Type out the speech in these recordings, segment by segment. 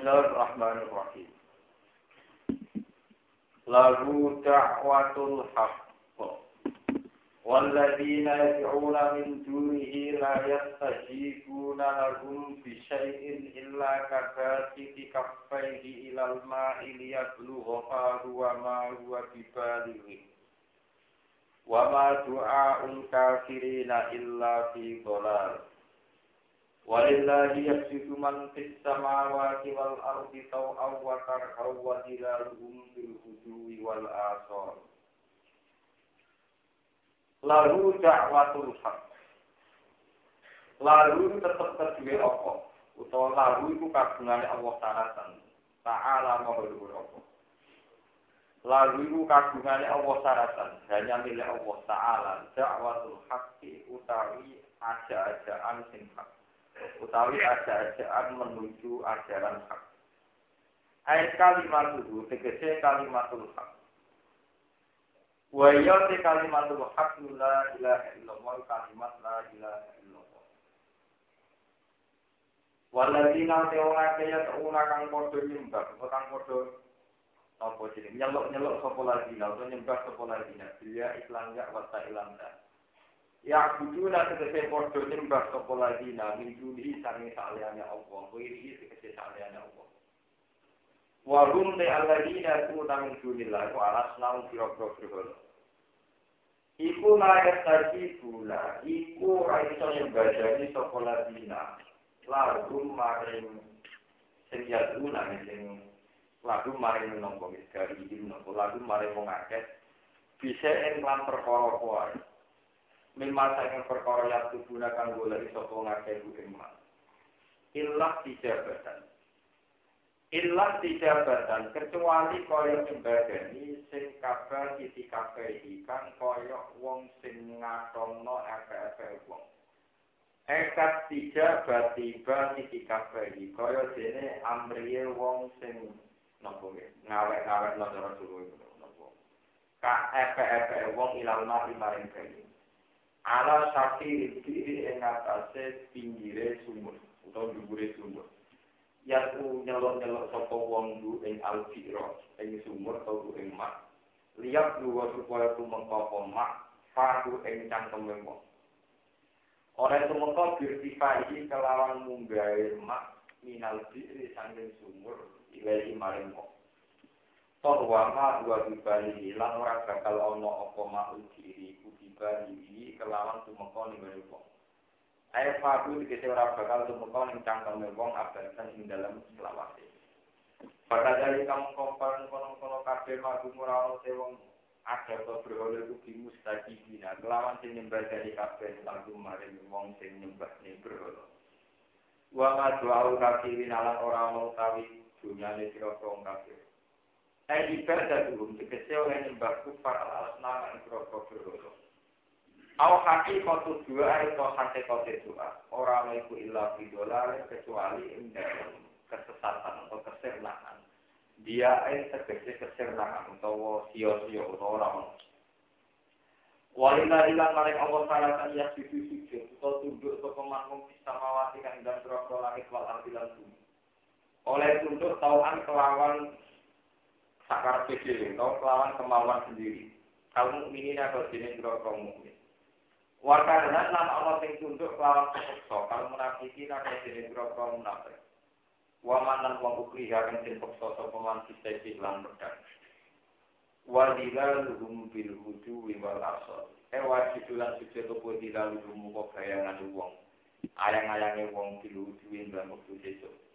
بسم الله الرحمن الرحيم له دعوة الحق والذين يدعون من دونه لا يستجيبون لهم بشيء إلا كباسط كفيه إلى الماء ليبلغ فهو ما هو ببالغه وما دعاء الكافرين إلا في ضلال ولله يسجد من في السماوات والأرض طوعا وكرها وظلالهم بالغدو والآصال lalu dakwatul hak lalu tetap kedua apa utawa lalu itu kagungane Allah Ta'ala ta'ala mahluhur apa lalu itu kagungane Allah Ta'ala hanya milik Allah Ta'ala dakwatul haqqi utawi aja-ajaan sing hak Utawi aja-ajaan menuju ajaran hak. Ayat kalimat itu tegese kalimatul hak. Wa ya te kalimatul haq la ilaha illallah kalimat la ilaha illallah. Waladina te ora kaya ora kang padha nyembah, kang padha? Apa jenenge nyelok-nyelok sapa lagi utawa nyembah sapa lagi dia iklan ya wa ilang ta. Ya buduna tegese padha nyembah sapa lagi min judi sange saliyane Allah, kuwi tegese saliyane Allah. Warum te alladina tu nang dunillah ku alas nang pira-pira berhala. Iku layak tadi gula, iku ora iso nyembadani sapa ladina. Lagu maring sing yaduna sing lagu maring nopo miskari iki nopo lagu maring wong akeh bisa ing lan perkara kuwi. Mimma saking perkara yang tubuna kang golek sapa ngakeh ku ing Ilah dijabatan. Ilah dijabatan kecuali kaya nyembadani sing kabar sisi kabeh ikan kaya wong sing ngatono efe-efe wong. Ekat tiga batiba sisi kabeh kaya dene amriye wong sing nopo ngawek-ngawek lo cara suruh nopo. Ka efe-efe wong ilang mati maring kene. Ala sakir diri ing atase pinggire sumur utawa dhuwure sumur. yaku nyelok-nyelok sapa wong du ing alfiro ing sumur atau ing mak liap luwa supaya tumengko apa mak faru ing cangkeme wong ora tumengko birtifa iki kelawan munggahe mak minal diri sanging sumur ilahi maring wong Toh wama dua dibali hilang ora bakal ono apa mak diri ku dibali kelawan tumengko ning wong Ayat fadu dikisi ora bakal tumeka ning cangkeme wong abadan ing dalam selawase. Pada dari kamu kompon kono-kono kabeh madu murah te wong ada to berhala iku di mustajibina kelawan sing nyembah dari kabeh lagu maring wong sing nyembah ning berhala. Wa ma doa kafirin ala ora mau tawi dunyane sira kabeh. Ai ibadah dulu dikese oleh nyembah kufar alas nama ing berhala. Au hati kotu dua itu hati kotu dua. Orang itu ilah bidolar kecuali ing kesesatan atau kesirnaan. Dia air tegese kesirnaan atau sio-sio atau orang. Walila ilang maring Allah Ta'ala kan ya sisi sujud atau tunduk atau pemangkum bisa mawati kan dan berapa langit wal artilan bumi. Oleh tunduk tauan kelawan sakar pikir atau kelawan kemauan sendiri. Kalau mukminin atau jenis berapa mukmin. Wakarna lan ana sing tunduk kelawan kepeksa kang munafiki lan dene groko munafik. Wa manan wong ukri kang sing peksa sapa man sisi lan pedang. Wa dilaluhum bil hudu wal asal. E wajib lan sujud opo dilaluhum kok bayangan wong. Ayang-ayange wong hudu lan wektu sesuk.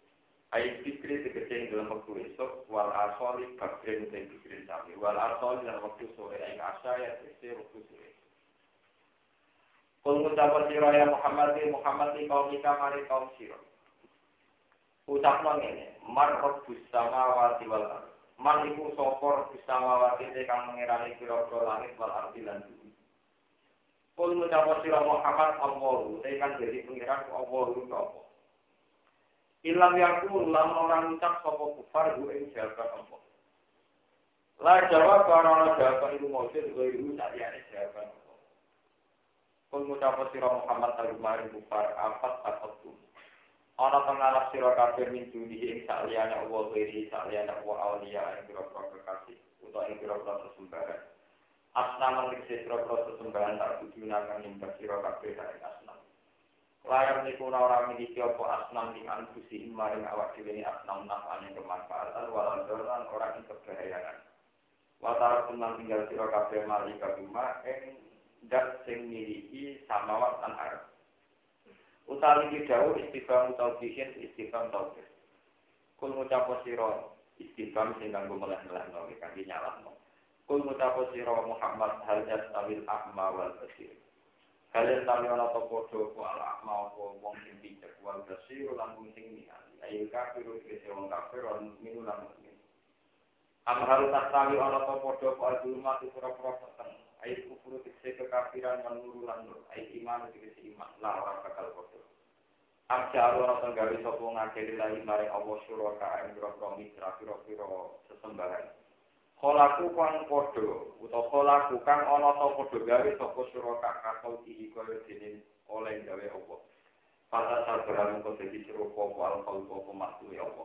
Ayo pikir tegese dalam waktu esok, wal asali bakrin dan pikirin sami. Wal asali dalam waktu sore, ayo asa ya tegese waktu sore. Kul ngucapkan siro ya Muhammad di Muhammad di kaum kita mari kaum siro. Ucapno ngene, mar rabbus samawati wal ardh. Man iku sapa rabbus samawati kang mengirani pira-pira langit wal ardi lan bumi. Kul ngucap sira Muhammad Allahu, saya kan jadi pengiran Allahu apa. Ilam yaku lam orang ngucap sapa kufar hu ing jawaban apa. Karena jawaban itu maujud gue itu tak ada jawaban apa. Kul ngucap sira Muhammad al-Mari kufar afat atatum. Ana pengalap kafir min judi ing saliyane Allah wiri saliyane Allah auliya ing pira-pira kekasih utawa ing pira-pira sesembahan. asnam ngisi sira-sira sesembahan tak. Layar niku ora miliki apa asnam ing anfusi maring awak dhewe asnam nafane kemanfaatan walau dolan ora ing kebahayaan. Watara tenang tinggal sira kabeh mali kaguma ing dat sing miliki samawat lan arep. Utawi iki dawuh istighfar taubihin istighfar taubih. Kul ngucap sira istighfar sing kanggo melah-melah kangge nyalahno. Kul mutapo siro Muhammad hal yastawil ahma wal basir. Hal yastawi ana to padha ahma apa wong sing picek wal basir lan wong sing ningali. Ayo kafir iki wong kafir lan minu lan mukmin. Am hal tastawi ana to padha apa al zulma tu pura-pura peteng. Ayo kufur tikse kekafiran lan nuru lan nur. Ayo iman tikse iman la ora bakal padha. Am jaru ana to gawe sapa ngakeli lahi mare Allah suraka ing pira-pira mitra pira-pira sesembahan. Kolaku kang podo, utawa kolaku kang ana ta podo gawe sapa sira kakak iki kaya dene oleh gawe apa. Pada sabaran kok dadi serupa wal kalbu apa makhluk apa.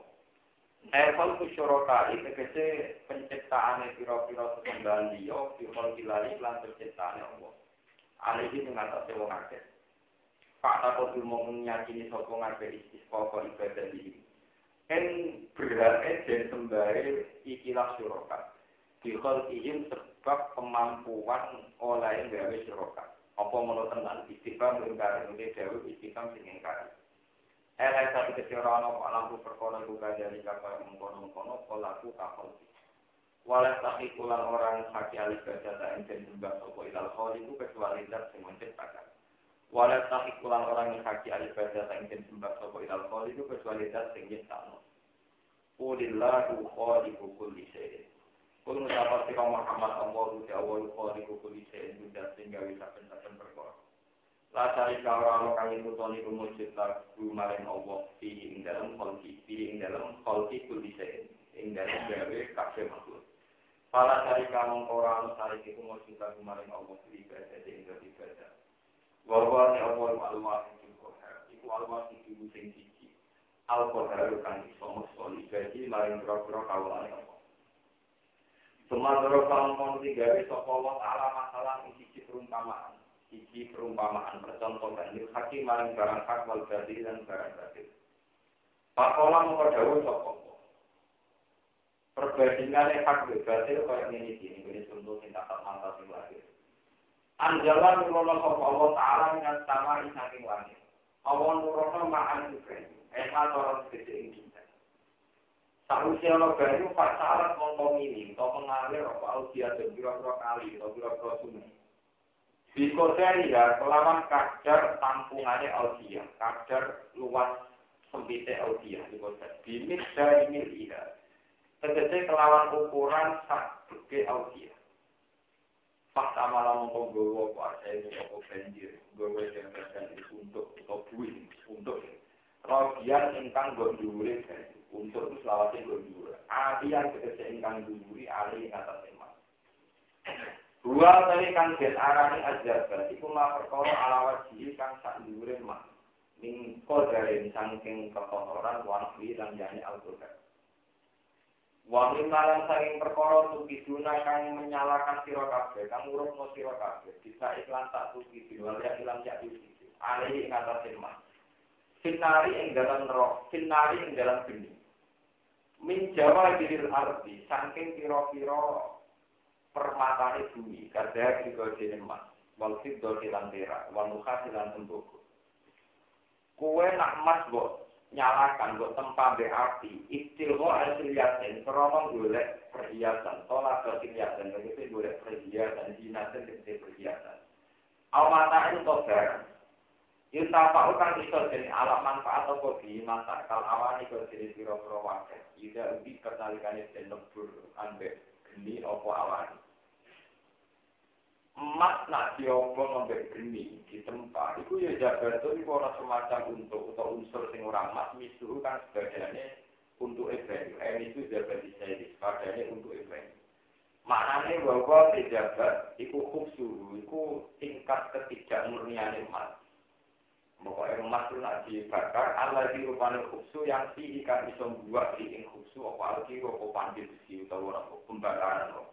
Eh kalbu syuraka iki tegese penciptaane pira-pira sesembahan liya firman kilali lan penciptaane apa. Ale iki ngatasi wong akeh. Pak takut ilmu menyakini sapa ngabe istisqa ibadah iki. En berarti den sembare ikilah syuraka. Bikol ihim sebab kemampuan oleh gawe syurokat. Apa menurut tenan istiqam mengingkari ini dewi istiqam sing ingkari. Elai satu kesirana lampu perkono juga dari kapal mengkono-mengkono pelaku kapal. Walau tak ikulan orang haki alih baca tak enten sembah sopo ilal kholiku kecuali zat yang menciptakan. Walau tak ikulan orang yang haki alih baca tak enten sembah sopo ilal kholiku kecuali zat yang menciptakan. Ulillahu kholiku kulli syai'in. Kul ngucapa sira Muhammad Allah uti awal kholi kukuli sein budak sehingga bisa saben perkara. La cari kawra kang ngutoni rumujud lagu maring Allah fi ing dalam kholki fi ing kuli sein ing gawe makhluk. Pala cari kamu ora cari iku mujud maring Allah fi ibadah ing dalam ibadah. Wa iku sing siji. Al-Qahar kang iso mesti gaji maring pira-pira kawulane Allah. Semadara kampung tiga sopo Allah Ta'ala masalah sisi perumpamaan. Sisi perumpamaan percontohan. Ini hakim maring barang hak wal dan barang batil. Pakola mengkodawu Allah. Perbandingannya hak batil kayak ini sini. Ini contoh cinta tak mantap sing lahir. Anjalan nurono sopo Allah Ta'ala dengan sama isaking langit. Allah nurono ma'an juga. Ema orang segede ini. Ana banyu pak syarat mongko ini, to mengalir apa audia dan pira-pira kali, to pira-pira sungai. Bikoteri ya, kelawan kadar tampungannya audia, kadar luas sempitnya audia, bikoteri. Bimit dari mil iya. Tegese kelawan ukuran sak gede. Fakta malam mongko gowo kuasa ini apa banjir, gowo yang terjadi untuk, atau buih, untuk. Rogian ingkang gue dhuwure untuk selawatnya gue dua. Adian bekerja ingkang duri ali atas emas. Dua tadi kan den arani ajar berarti kuma perkara alawat jili kang sak dhuwure mah. Ning kodare saking kekotoran wanfi lan jane al-Qur'an. Wangi malam saking perkara tukiduna kang menyalakan sira kabeh, kang urupno sira. Bisa iklan tak tukiduna, ya ilang ya tukiduna. Ali ing atas emas. Finari ing dalam roh, finari ing dalam geni min jawa arti saking pira-pira permatane bumi. Kada kiko dene mas wal fiddo lan tera wal nukhas lan tembaga kowe nak mas mbok nyalakan mbok tempa be api. Istilho asliyaten krono golek perhiasan. Tolak perhiasan begitu golek perhiasan dinasen tegese perhiasan. Awmata itu barang Yutafa'u kan iso jadi alat manfaat apa di masa kal awan iso jadi piro-piro wakil. Ida ubi pertalikannya dan lebur ambek geni apa awan. emas nak diobong ngembek geni di tempat itu ya jabat itu ora semacam untuk atau unsur sing ora emas misuh kan sebagainya untuk event ini itu jabat di saya sebagainya untuk event maknanya bahwa pejabat itu khusus itu tingkat ketidakmurnian emas Pokoknya emas itu nak dibakar, Allah di rupanya khusu yang si ikan bisa buat di ing khusu, apa alki, apa pandit besi, atau pembakaran.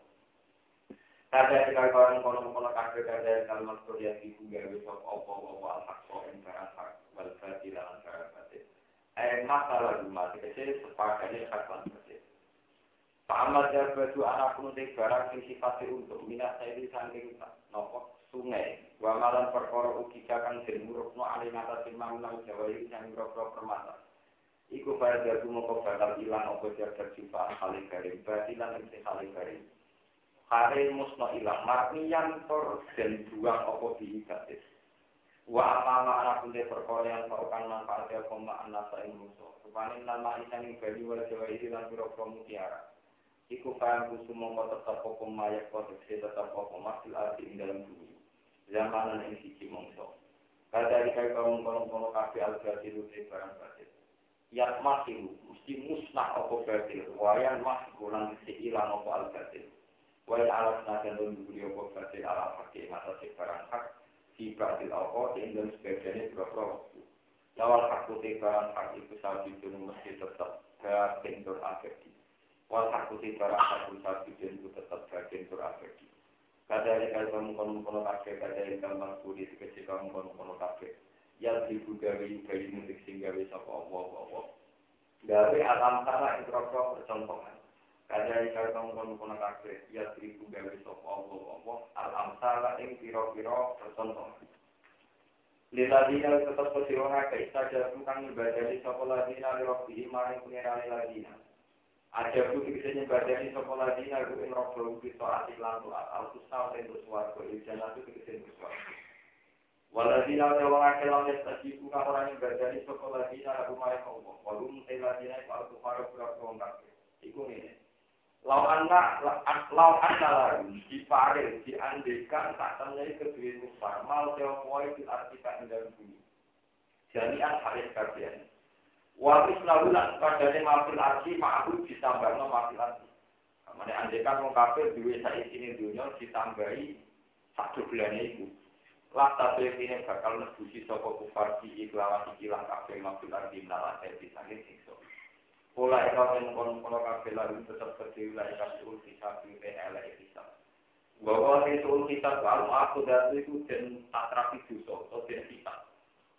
Kada jika kawan kono kono kafe kada kalimat Korea ibu gawe sop opo opo al hakko ing barang hak wal batil lan barang batil. Eh masalah rumah kecil sepakatnya hak lan. Pak Ahmad Jabatu anak pun barang sing sifatnya untuk minat saya di samping nopo sungai. Wa malam perkara ugi kang den murukno ali ngatasin mangulang Jawa iki sing grogro permata. Iku pada jatuh moko bakal ilang apa jagat sifat kali garing batilan ing kali garing. Kare musno ilang marnian tor dan buang opo diibatis. Wa amama anak punde perkara yang kau manfaat ya koma anak ing musuh. Rupane nama isan ing bali jawa iki lan pira mutiara. Iku paham kusu mongko tetap opo mayak kodek tetap opo masil arti dalam bumi. zamanan ing siji mangsa. Kadari kaya kaum kono-kono kabeh al-jazir uti barang batil. Yat masih mesti musnah apa batil, wayan mas kurang mesti ilang apa al-jazir. Wai alat nasa nun budi apa batil ala pakai mata si barang hak, si batil apa, si indon sebagainya berapa waktu. Lawal hak putih barang hak itu sabi jenuh mesti tetap batin berakhir. Wal hak putih barang hak itu sabi jenuh tetap batin berakhir. Kada ini kalau kamu kono kono kafe, kada ini kalau mampu di sekecil kamu kono kono kafe. Yang ibu gawe gawe musik sehingga bisa apa apa apa. Gawe alam tanah itu rokok percontohan. Kada ika kamu kono kono kafe, ya seribu gawe sopo Allah Allah, al amsala ing piro piro tercontoh. Liladina tetap pesirona ke istaja tukang ibadani sopo ladina lirofi imani pengirani ladina. Aja bu bisa nyebadani sopo ladina ru ing robo bisa asik lantu al kusna ing bersuarga, ijana tu bisa bersuarga. Waladina wong akeh lan yastajibu kang ora nyebadani sopo ladina ru mareka Allah. Walum te ladina iku al-kufar kira-kira kabeh. Iku ngene. Lau anak, lau anak lagi diparil, diandekan tak temui kedua kufar, mal teopoi di artika dalam bumi. Jadi an haris kajian. Wabis lalu lan padane mafil arti ma'ahu ditambah no mafil arti. Mana andekan mau kafir duwe saiki ini dunia ditambahi satu bulan itu. Lah tapi ini bakal nebusi soko kufar di iklawan ikilah kafir mafil arti nalar bisa siksa. Pola eka yang kono kono kafe lalu tetap lah eka suul kitab di PNL kita. Bahwa di suul kitab kalau aku dari itu dan tak terapi dosa atau dan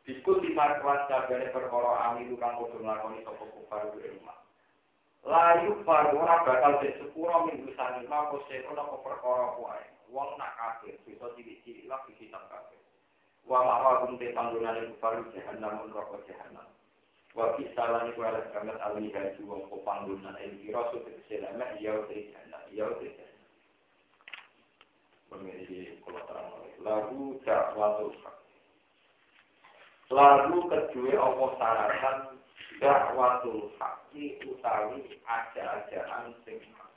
kita. Diskut di markuat jagane perkara ami itu kan kudu kufar. Layu farwa bakal dek sepuro minggu sani mako sekon apa perkara. Wong nak kafir bisa cilik-cilik lah di kitab kafir. Wa ma'wa gumte panggonane kufar jahanam neraka jahanam. Wabi salah niku ala kamet ali haji wong ko panggonan el kira su tegese lama iya uti jana iya uti jana. Pemilih kalau terang lagu dakwatul hak. Lagu kedua apa sarahan dakwatul haki utawi aja-ajaan sing hak.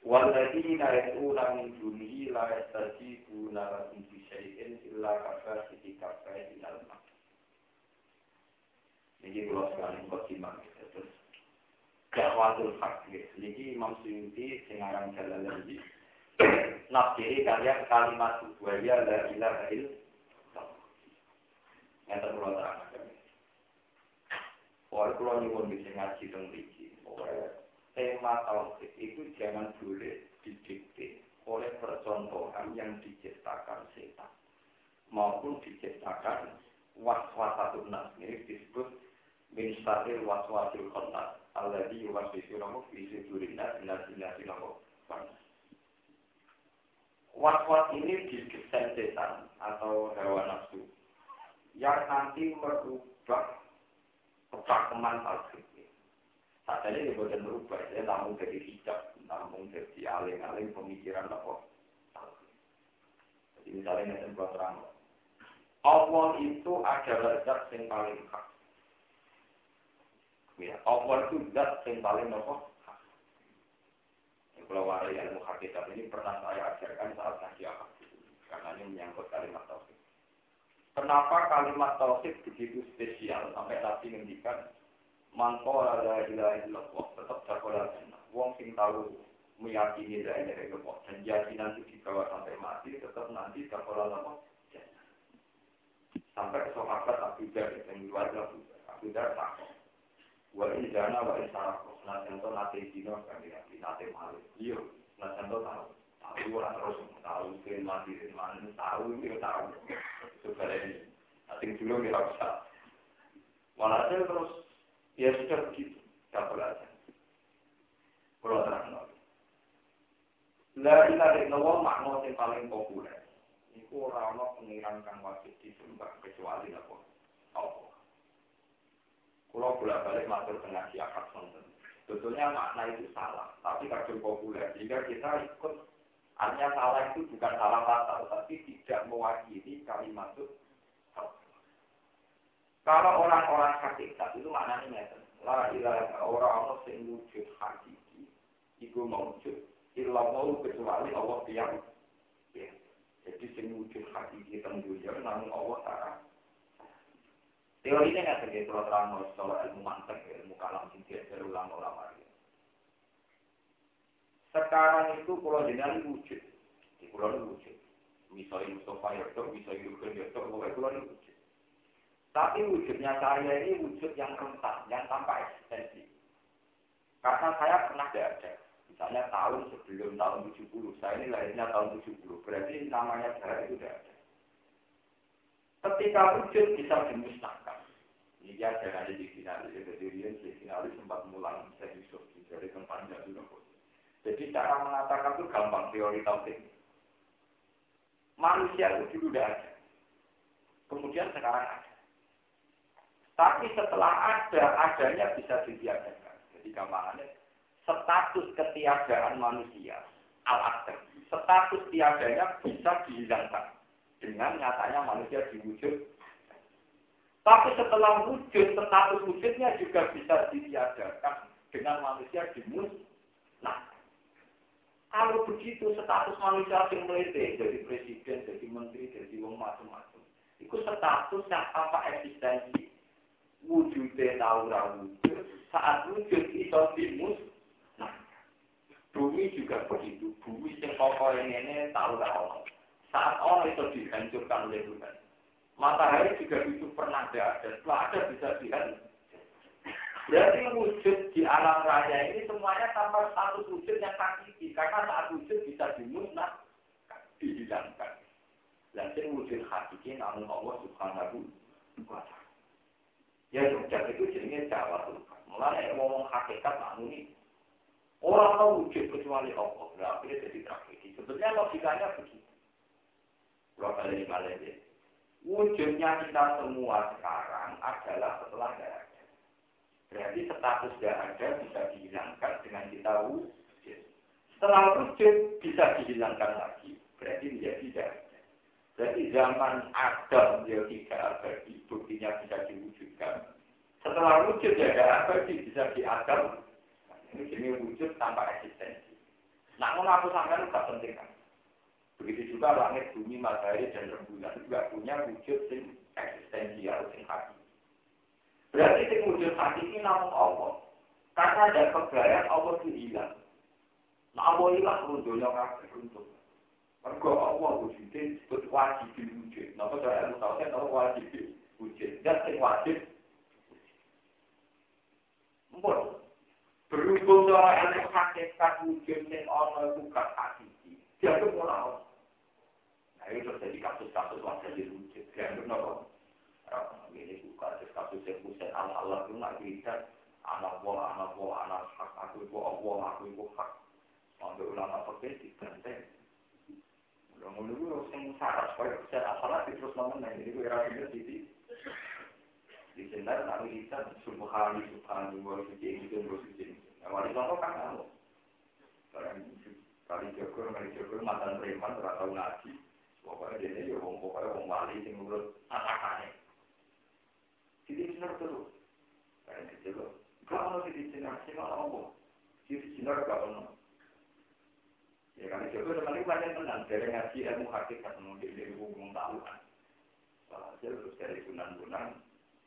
Waladina yad'una min dunihi la yastajibuna lahum bi syai'in illa kafasiti kafai ilal mak. Ini kalau sekali khotimah. Terus dakwatul hak. Ini Imam Suyuti sengarang jalan lagi. Nafsiri kalian kalimat buaya la ilaha illallah. Yang terpulau terang. Pokoknya kalau nyuwun bisa ngaji tentang biji. Pokoknya tema tauhid itu jangan boleh didikte oleh percontohan yang diciptakan setan. Maupun diciptakan was-wasatul nas ini disebut min syarril waswasil khannas alladzi yuwaswisu lahu fi sudurin nas min al-jinnati lahu Was-was ini didesain setan atau hawa nafsu yang nanti merubah kepakeman tauhid. Saat ini dia boleh merubah, ya namun jadi hijab, namun jadi aling-aling pemikiran apa. Jadi misalnya yang buat terang, Allah itu adalah zat yang paling hak. Ya, Allah itu zat yang paling nopo. Kalau warai ilmu hakikat ini pernah saya ajarkan saat ngaji akad. Karena ini menyangkut kalimat tauhid. Kenapa kalimat tauhid begitu spesial sampai Nabi ngendikan mangko la ilaha illallah tetap jagolah Wong sing tahu meyakini la ilaha illallah dan keyakinan itu dibawa sampai mati tetap nanti jagolah apa? Sampai sahabat Abu Dhar yang luar Abu Dhar takut. Wa in jana wa in sarako. Nah contoh nate dino kan malu. Nah contoh tahu. Tahu orang terus tahu ke mati di mana tahu itu ini. Nanti dulu kita bisa. Walhasil terus ya sudah begitu. Tak belajar. Kalau terang lagi. La ilaha illallah makna yang paling populer. Iku orang-orang pengiran kang wajib disembah kecuali apa? Allah. Kalau bolak balik masuk tengah siakat sonten. Sebetulnya makna itu salah, tapi kadang populer. Jika kita ikut, artinya salah itu bukan salah fatal, tapi tidak mewakili kalimat itu. Kalau orang-orang hakikat itu maknanya nyata. La ilaha orang-orang sing wujud hakiki, iku mewujud. Ilah mau kecuali Allah yang ya. Jadi sing wujud hakiki tenggulir namun Allah Ta'ala Teori ini nggak terjadi terang soal ilmu mantek, ilmu kalam sing diajar ulama-ulama. Sekarang itu kalau jenengan wujud, di pulau wujud. Misalnya Mustafa Yordok, misalnya Yudhul Yordok, pokoknya pulau wujud. Tapi wujudnya saya ini wujud yang rentan, yang tanpa eksistensi. Karena saya pernah ada. Misalnya tahun sebelum tahun 70, saya ini lahirnya tahun 70. Berarti namanya saya itu tidak ada. Ketika wujud bisa dimusnahkan. Ini dia ada di finalis, jadi dia di finalis sempat mulang saya Yusuf dari tempatnya dulu. Jadi cara mengatakan itu gampang teori tauhid. Manusia itu dulu tidak ada. Kemudian sekarang ada. Tapi setelah ada, adanya bisa ditiadakan. Jadi gampangannya, status ketiadaan manusia, al status tiadanya bisa dihilangkan dengan nyatanya manusia diwujud. Tapi setelah wujud, status wujudnya juga bisa ditiadakan dengan manusia dimusnahkan. Kalau begitu status manusia yang melete, jadi presiden, jadi menteri, jadi wong macam-macam. Itu status yang tanpa eksistensi. Wujudnya tahu wujud, saat wujud itu dimus. Nah, bumi juga begitu. Bumi yang pokok ini tahu Allah. Saat orang itu dihancurkan oleh Tuhan. Matahari juga itu pernah ada, setelah ada bisa dihancurkan. Berarti wujud di alam raya ini semuanya tanpa status wujud yang hakiki. Karena saat wujud bisa dimusnah, dihilangkan. Dan ini wujud hakiki namun Allah subhanahu wa ta'ala. Ya sudah itu jenisnya Jawa Tuhan. Mulai ngomong hakikat namun ini. Orang tahu wujud kecuali Allah. Berarti jadi tragedi. Sebetulnya logikanya begitu. Kalau kali ini Wujudnya kita semua sekarang adalah setelah ada. Berarti status tidak ada bisa dihilangkan dengan kita wujud. Setelah wujud bisa dihilangkan lagi. Berarti dia tidak ada. Berarti zaman Adam dia tidak abadi, buktinya bisa diwujudkan. Setelah wujud ya ada abadi, bisa diadam. Ini wujud tanpa eksistensi. Mau aku sampai itu penting kan? Begitu juga langit, bumi, matahari, dan rembulan juga punya wujud sing eksistensial, sing hati. Berarti sing wujud hati ini namun Allah. Karena ada kebayang Allah itu hilang. Nah Allah hilang runtuhnya kabeh runtuh. Mergo Allah wujudnya disebut wajib wujud. Napa cara ilmu tauhid napa wajib wujud. Dan sing wajib Mpun. Berhubung seorang ilmu hakikat wujud sing ana iku gak hakiki. Dia tuh mulai Nah, itu terjadi kasus-kasus di wujud. Dianggap nopo. Bukan kasus yang pusat Allah itu nggak bisa. Anak buah, anak buah, anak hak. Aku itu Allah, aku itu hak. Sampai ulama pakai diganteng. Udah mulai dulu yang syarat supaya pusat asalah terus ngomong. Nah, ini gue rasa di di sini nanti kita subhani subhani wa suci itu wa suci. Wali contoh kan kamu. Kali jokur, kali jokur, mantan preman, terlalu ngaji. Pokoknya dia ini wong pokoknya wong wali sing menurut atakane. dicinar terus. Kayaknya juga. Kalau masih dicinar, sih malah ngomong. Si dicinar gak ngomong. Ya kan, itu teman ini banyak tenang. Dari ngaji ilmu hakikat, mungkin dari hukum tahu kan. Bahasa terus dari sunan-sunan,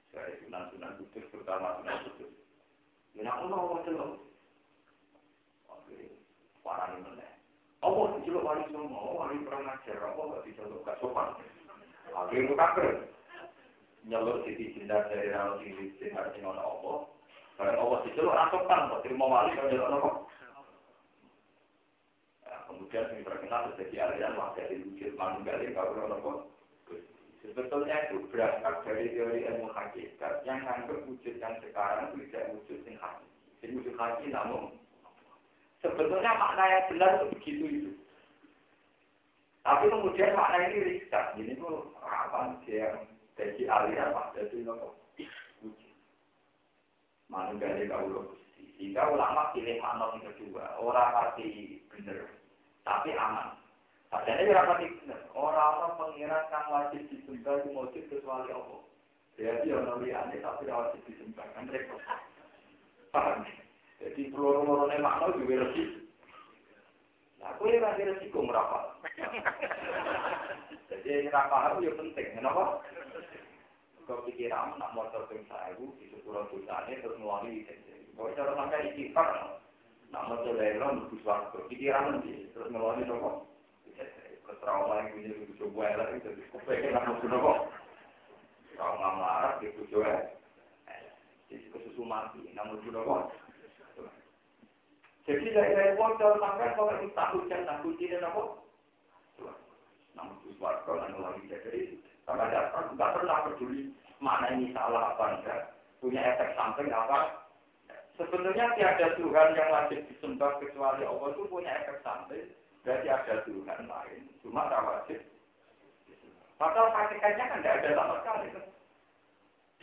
dari sunan-sunan putus, terutama sunan putus. Ya, nak ngomong, ngomong. Oke, parah ini menang. Apa dijeluk wali semua, wali perang ajar, apa gak dijeluk gak sopan. Lagi itu kaget. Nyeluk sisi cinta dari rano cinta sing ono apa? Kalau Allah diceluk ora sopan, kok terima wali kalau nyeluk apa? kemudian yang terkenal menjadi aliran wah dari wujud manunggaling kalau apa? Sebetulnya itu berasal dari teori ilmu hakikat yang menganggap wujud yang sekarang tidak wujud yang hakiki. Jadi wujud hakiki namun Sebetulnya makna yang benar itu begitu itu. Tapi kemudian makna ini riset. Ini tuh apa yang jadi aliran pak jadi nopo. Mana dari kau Sehingga ulama pilih makna yang kedua. Orang pasti benar, tapi aman. Padahal ini rapat benar. Orang-orang pengiran kan wajib disembah itu wajib kecuali Allah. Jadi orang liane tapi wajib disembah kan repot. Paham? Jadi peluru-peluru makna juga lebih. Nah, aku ini lagi resiko. Jadi rapah itu ya penting, kenapa? Kau pikiran nak motor ping ibu di sepuluh ini terus melalui Kau cara sampai istighfar, nak motor lelon butuh waktu. Pikiran nanti terus melalui nopo. Trauma yang punya itu coba lah itu. Kepengen nak motor nopo. Trauma marah itu coba. Jadi kesusu mati, namun sudah kok. Jadi dari kalau sampai kalau itu tak hujan tak kunci dan apa? Namun itu suatu dan lagi jadi karena nggak pernah peduli mana ini salah apa enggak, punya efek samping apa. Sebenarnya tiada Tuhan yang wajib disembah kecuali Allah itu punya efek samping. Berarti ada Tuhan lain, cuma tak wajib. Padahal hakikatnya kan tidak ada sama sekali.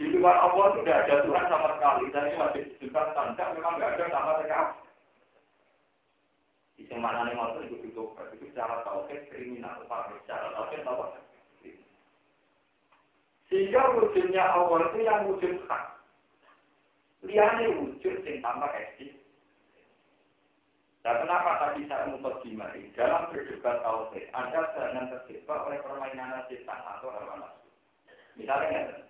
Di luar Allah tidak ada Tuhan sama sekali. Dan ini wajib disembah tanda memang tidak ada sama sekali. Di mana nih mau itu itu secara tauhid kriminal, secara tauhid apa? Sehingga wujudnya Allah itu yang wujud hak. Lihatnya wujud yang tambah eksis. Dan kenapa tadi saya memperdimari dalam berdebat tauhid, Anda jangan terjebak oleh permainan setan atau hawa nafsu. Misalnya,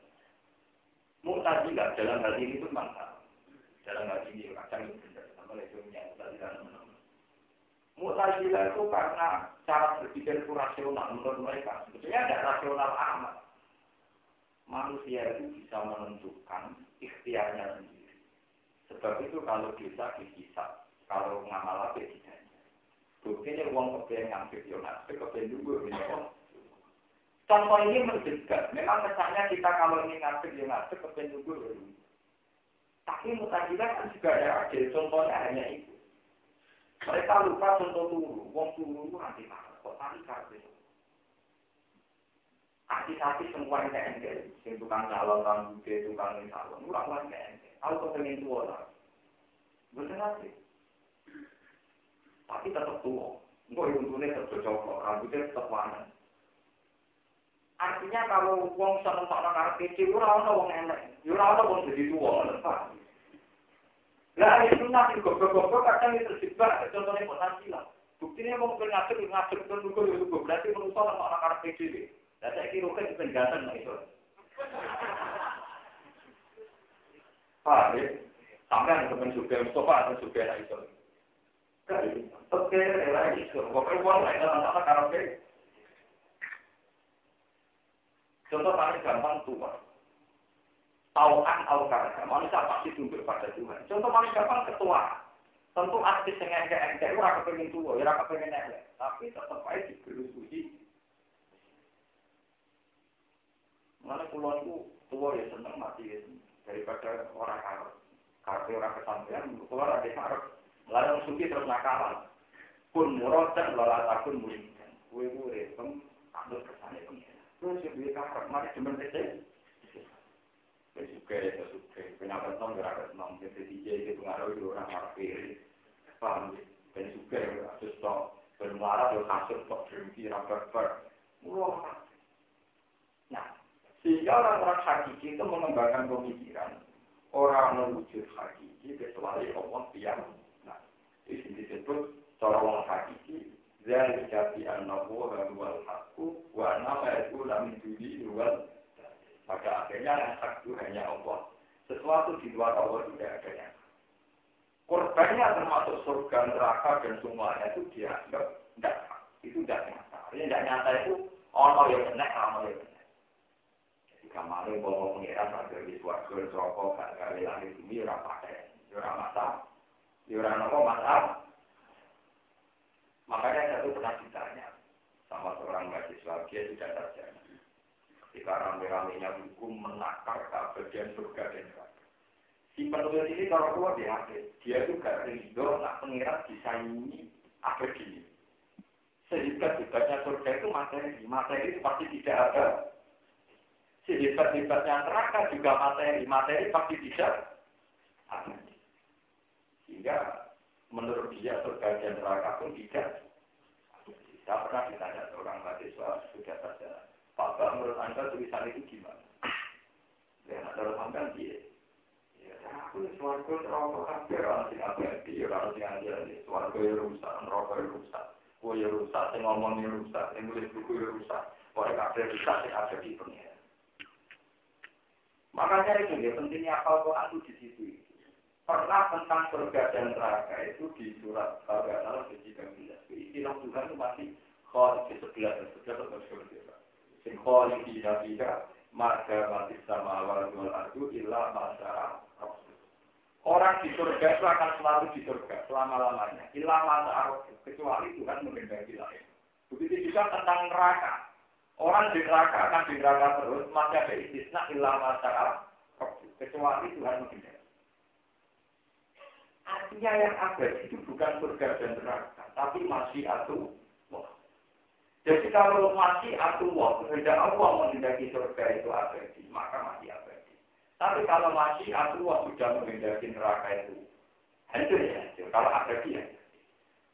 Mu'tazilah dalam hal ini itu mantap. Dalam hal ini kadang itu benar. Sama itu yang Mu'tazilah Mutazilah itu karena cara berpikir itu rasional menurut mereka. Sebetulnya ada rasional amat. Manusia itu bisa menentukan ikhtiarnya sendiri. Sebab itu kalau bisa dihisap, kalau ngamal apa tidak. Buktinya uang kepengen ngambil Yonas, kepengen juga ini Contoh ini mendekat. Memang kesannya kita kalau ingin ngambil Yonas, kepengen juga. Tapi mutazilah kan juga ada, contohnya hanya itu. Mereka lupa contoh. Wong turu itu nanti marah. Kok tadi karbe? Hati-hati semua yang ente. Sing tukang calon, tukang bude, tukang calon. Murah lah ente. Aku kepengen tua lah. Bener nanti. Tapi tetap tua. Enggak yang untungnya tetap cocok. Rambutnya tetap warna. Artinya kalau wong seneng orang karep kecil, ora ono wong enek. Ya ora ono wong jadi tua, Pak. Lah itu nanti goblok-goblok kadang itu terjebak, contohnya potensi lah. Buktinya mau ngatur, ngatur itu nunggu itu berarti menusuk sama orang Arab PDB. Lah saya kira kan bukan ganteng lah itu. Paham ya? Sampai ada teman juga, Mustafa ada juga itu. Oke, lah itu. Pokoknya uang anak-anak Arab Contoh paling gampang tua. Taukan al karena manusia pasti tunduk pada Tuhan. Contoh paling gampang ketua. Tentu artis yang engke-engke, ora kepengen tua, ora kepengen elek. Tapi tetap aja digelusuhi. Mana pulau itu tua ya seneng mati ya. Daripada orang karep. Karep orang kesampaian, keluar ada karep. Lalu suki terus nakalan. Pun murotan, lalat akun mulingkan. Kue kue, pem, ambil kesannya pengen. Terus yang dia karep, mari cuma Suka ya suka, penyakit non gerak non, jadi DJ itu pengaruh itu orang marah kiri, paham ya? Dan suka ya, terus toh bermuara tuh kasut toh berhenti rapat ber, murah. Nah, sehingga orang-orang hakiki itu mengembangkan pemikiran orang mewujud hakiki kecuali Allah yang nah di sini disebut cara orang hakiki Zalika bi annahu huwal haqqu wa nama itu lam yudi huwal Maka akhirnya yang hak itu hanya Allah. Sesuatu di luar Allah tidak ada yang Korbannya termasuk surga, neraka, dan semuanya itu dianggap tidak Itu tidak nyata. Ini tidak nyata itu Allah yang benar, Allah yang. Kemarin bawa pengiran ada di suarga, rokok, gak kali langit bumi, orang pakai. Orang mata. Orang apa masalah. Makanya saya itu pernah ditanya sama seorang mahasiswa, dia sudah terjadi. Ketika rame-ramenya hukum menakar bagian surga dan neraka. Si penulis ini kalau keluar di hati, dia juga rindu nak pengirat disaingi abadi. Sehebat-hebatnya surga itu materi, materi itu pasti tidak ada. Sehebat-hebatnya neraka juga materi, materi pasti ada. Sehingga menurut dia surga dan neraka pun tidak. Saya pernah ditanya seorang mahasiswa sudah saja, Pak, menurut Anda tulisan itu gimana? Ya, ada sampai dia. Ya, aku suarga neraka kafir, orang sing abadi, orang sing anjani, suarga ya rusak, neraka ya rusak. Kue ya rusak, sing ngomong ya rusak, sing nulis buku ya rusak. Pokoknya kafir rusak, sing ada di pengira. Makanya itu ya pentingnya apal Quran itu di situ pernah tentang surga dan neraka itu di surat Al-Baqarah ayat 13. Istilah Tuhan itu masih khalid di sebelah dan sebelah atau surga. Sing khalid di nabiha marga mati sama awal wal ardu illa masyara Orang di surga itu akan selalu di surga selama-lamanya. Illa masyara kecuali Tuhan mengendaki lain. Begitu juga tentang neraka. Orang di neraka akan di neraka terus, maka ada istisna illa masyara kecuali Tuhan mengendaki. Artinya yang ada itu bukan surga dan neraka, tapi masih atu Jadi kalau masih atu kehendak Allah menghendaki surga itu abadi, maka masih abadi. Tapi kalau masih atu sudah menghendaki neraka itu, hancur ya hancur. Kalau abadi ya.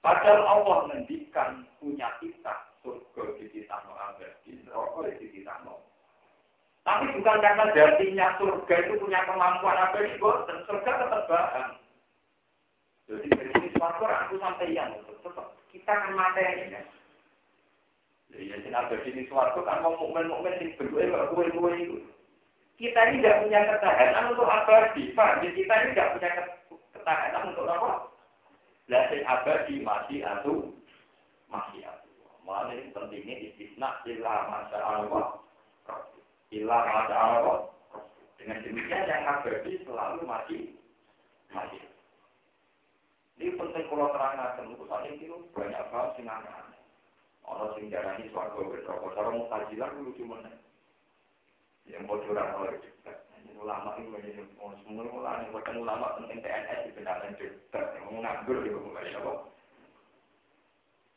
Padahal Allah mendikan punya kita surga di kita mau abadi, neraka di kita mau. Tapi bukan karena jadinya surga itu punya kemampuan abadi, dan surga tetap bahan. Jadi dari sini suatu aku sampai yang kita kan materi ya. Jadi ya sinar dari sini suatu kan mau mukmin mukmin sing berdua kue kue itu. Kita ini tidak punya ketahanan untuk abadi, pak. Jadi kita ini tidak punya ketahanan untuk apa? Lah sing abadi masih atu masih atu. Malah ini pentingnya istisna ilah masa Allah. Ilah masa Allah. Dengan demikian yang abadi selalu masih masih. Ini penting kalau terang itu saat ini banyak banget sing aneh-aneh. Orang sing darani suarga berdoa, cara mutajilah itu lucu mana. Yang bocoran oleh debat. Ulama ini menjadi semua ulama yang bukan ulama penting TNS di benaran. Yang nganggur itu kembali apa?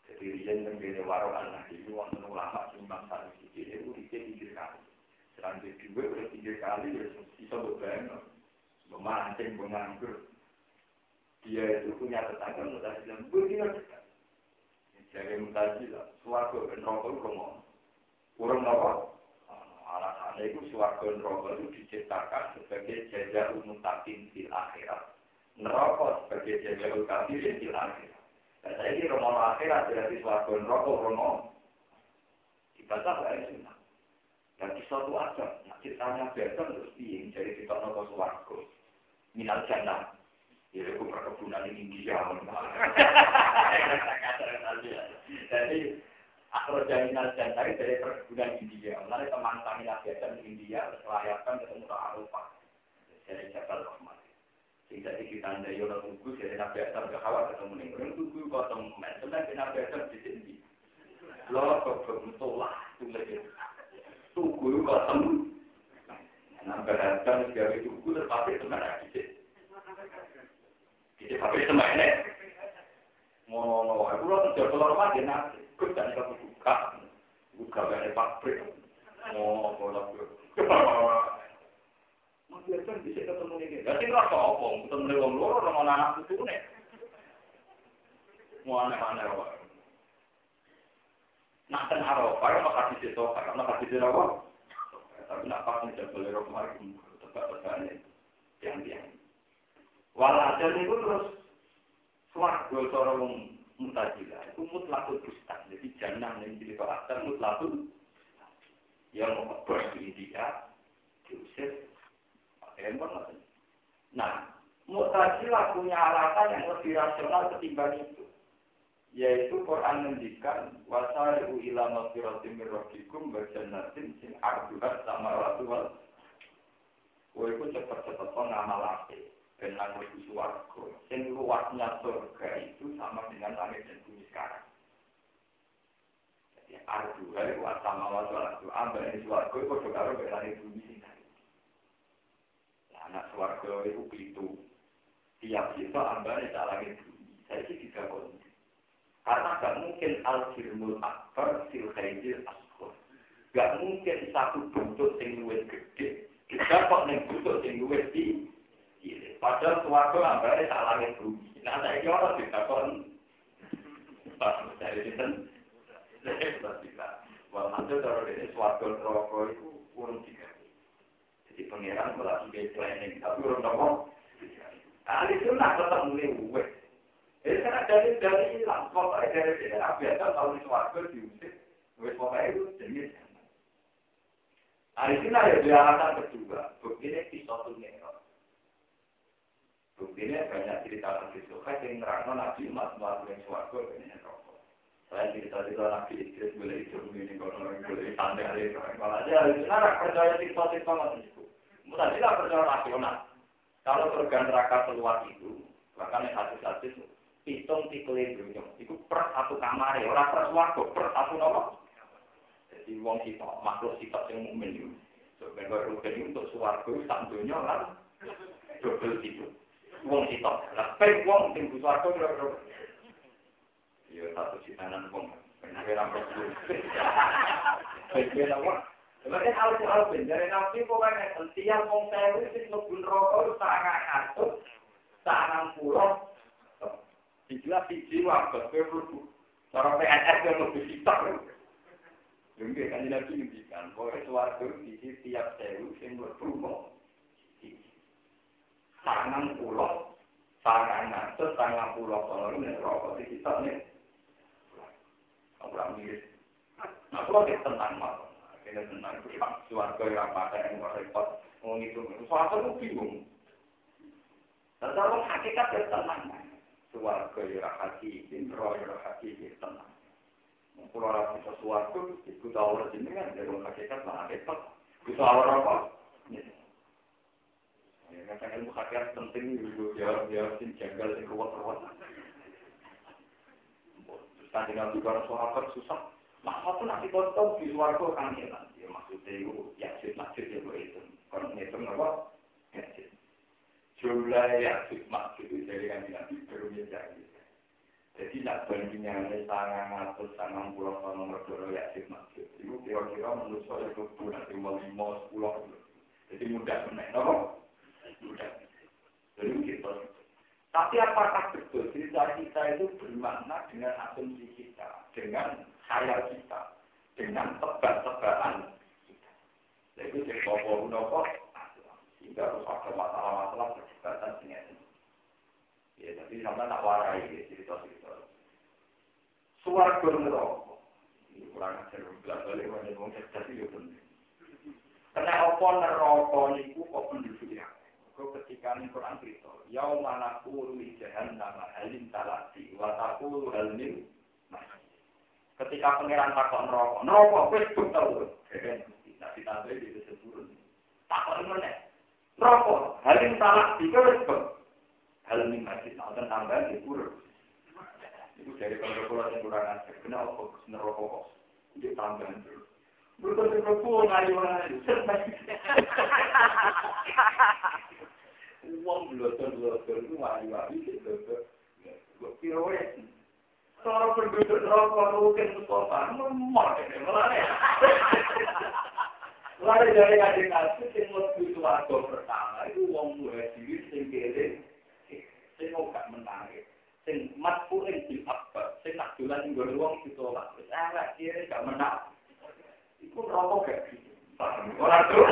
Jadi dia yang beda warung anak itu wonten ulama simbang satu sisi itu di tiga kali. Selanjutnya. Juga udah tiga kali ya bisa berbang, memancing, menganggur. Dia itu punya tetangga mutazilah begini dekat jadi mutazilah suarga dan rokok itu kurang apa? Alasannya itu suarga dan rokok itu diciptakan sebagai jajah mutakin di akhirat. Neraka sebagai jajah kafirin di akhirat. Dan saya ini romo akhirat berarti suarga dan rokok romo gak sunnah dan di suatu aja nah ceritanya biasa terus piye jadi kita nopo suarga minal jannah Ya, itu perkebunan di India. Jadi, akro jaminan jantai dari perkebunan India. Mulai teman kami dan India, selayakkan ketemu ke Arafah. Dari Jabal Rahmat. Sehingga kita anda yola tunggu, jadi Nabi Adam ke Hawa ketemu nih. Orang tunggu kosong, sebenarnya Nabi Adam di sini. Lo kok bermutulah, tulis tunggu itu Nah, temu. Enam berhadapan, siapa itu tunggu terpapir teman lagi sih. Kita papir teman ini. Ngono-ngono, aku lo kerja keluar rumah dia nanti. Kau tak bisa buka. Buka gak ada papir. Ngono-ngono, aku Masih ada yang bisa ketemu ini. Gak sih, gak apa-apa. Ketemu ini, orang-orang anak itu. Mau aneh-aneh, Kan Arafah, apa kasih situ, karena kasih situ apa? Tapi nak pas nih, jadi kalau kemarin, tetap-tetap yang-yang. Walhasil itu terus swarga cara wong mutajilah itu mutlakul bustan. Jadi jangan yang jadi karakter mutlakul yang mau di India diusir pakai handphone Nah, mutajilah punya alasan yang lebih rasional ketimbang itu. Yaitu Quran mendikan wasari'u ila mafiratim wa jannatin sing arduhat sama wal Kowe iku cepet-cepet ngamal apik dan di suarga. Yang luasnya surga itu sama dengan langit dan bumi sekarang. Jadi ardu hari luas sama waktu ardu. Ambil di suarga itu karo ke langit bumi. Nah, anak suarga itu itu. Tiap sisa ambil di langit bumi. Saya sih tidak boleh. Karena gak mungkin al-firmul akbar fil khairil asghar. Gak mungkin satu bentuk yang luwes gede. Kita kok nih bentuk yang luwes di Padahal suatu ambare tak langit bumi. Nah, saya kira orang ditakon. Pas dari sini. Walhasil kalau ini suatu rokok itu urung tiga. Jadi pangeran malah sudah planning, tapi nopo. Ahli sunnah tetap mulai uwe. Jadi karena dari dari hilang, pokoknya dari sini biasa kalau di suatu diusir, wes pokoknya itu jenis. Ahli sunnah ya dia alasan kedua, begini pisau tuh Buktinya banyak cerita Nabi Suhaib yang nerangno Nabi Umat Umat yang suarga ini rokok. Saya cerita-cerita Nabi Idris boleh hidup begini, kalau boleh santai hari. Kalau aja, sekarang percaya cerita-cerita Nabi itu. Mutajilah percaya rasional. Kalau surga neraka seluas itu, bahkan yang hadis-hadis hitung tikelin dunia, itu per satu kamar, orang per suarga, per satu nomor. Jadi wong kita, makhluk sifat yang mukmin itu. Sebenarnya untuk suarga, sak dunia kan, double itu wong sitok. Lah pek wong sing butuh aku kira-kira. Ya satu sitanan wong. Benar ora perlu. Pek wong. Sebenarnya harus dari nabi pokoknya setiap wong sewu sing mlebu neraka sangat atus, sangat pulau. Dijelas siji waktu perlu. Cara PNS yang lebih sitok. Mungkin kan nabi ngendikan, pokoknya suarga di setiap sewu sing mlebu sangang pulau, sangang ngatus, sangang pulau kalau ini rokok di kita nih. Orang mirip. Nah, kalau kita tenang mal, kita tenang itu suarga yang apa yang repot, mau ngitung suarga itu bingung. Dan kalau hakikat ya tenang, suarga yang hati, roh yang hati tenang. Pulau rasa sesuatu, itu tahu jenengan dari hakikat mana repot. Itu awal apa? Kadang ilmu hakikat penting juga jawab-jawab sing janggal sing ruwet-ruwet. Terus kan dengan juga sahabat susah. Masa pun nanti kau tahu di luar kau kan ya Ya maksudnya itu ya sih masjid ya itu. Kalau ngitung apa? Ya sih. Jumlah ya sih masjid itu jadi kan tidak berumur jadi. Jadi bandingnya ini sangat ngatur sangat pulau nomor dua ya sih masjid. Itu kira-kira menurut saya itu nanti mau lima sepuluh. Jadi mudah sebenarnya. Jadi gitu. Tapi apakah betul cerita kita itu bermakna dengan asumsi kita, dengan khayal kita, dengan tebak-tebakan kita. Jadi jadi bawa nopo, sehingga harus ada masalah-masalah perdebatan dengan Ya, tapi sama nak warai ya, cerita-cerita. Suara neraka. Ini kurang ajar, belas balik, wajah ngomong cerdas itu. Karena apa neraka niku kok penduduk ya? Kau ketika ini Quran cerita, mana kuru jahan nama halim talati, watakulu halmin Ketika pangeran takut neraka, neraka wis betul. Nabi Nabi itu sebelum takut rokok. Halim talak itu respon halim masih tahu tentang bagi pura itu dari pengelola yang kurang ajar kenal kok rokok Itu tambahan terus. Berubah ke rokok ngaji orang lain uang belum tentu belum tentu ngaji lagi itu itu kira kira seorang berbeda rokok mungkin sopan memang ini Lari dari adik kasih, yang lebih suarga pertama, itu uang mulai yang kiri, yang gak menarik. Sing matkulin di apa, sing nak jualan yang gue uang ditolak. Ah, kiri gak menarik. Iku rokok gak gitu. Orang tuh.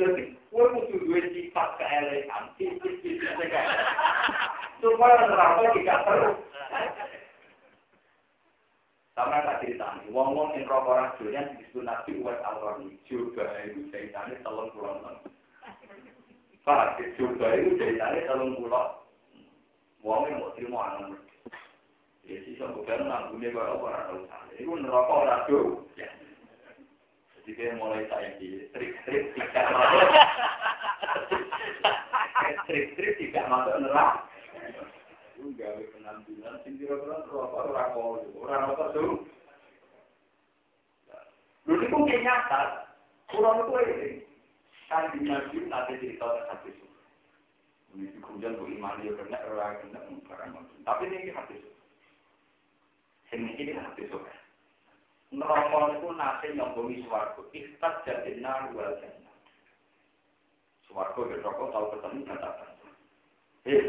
Jadi, gue butuh dua sifat keelegan, sifat-sifat kayak. Supaya neraka tidak terus. Wong-wong yang rokok orang dunia disebut Nabi Uwais. Juga itu jahitannya telung pulau enam. Pak, juga itu jahitannya telung pulau. Wong yang mau terima anak. Ya sih, semoga nanggungnya kaya apa orang tahu sana. Itu nerokok orang tuh. Jadi dia mulai saya di trik-trik tidak masuk. Trik-trik tidak masuk neraka. Gawe penampilan, sing kira-kira nerokok orang kau, orang apa tuh? Lu itu nyata, kurang itu ini. Kan di Nabi nanti cerita itu. Ini kemudian bu iman dia kena orang kena barang Tapi ini itu. Ini ini hati itu. Neraka itu nanti nyobomi suarga. Ikhtat jadi naru wal jannah. Suarga berrokok tahu ketemu katakan. Eh.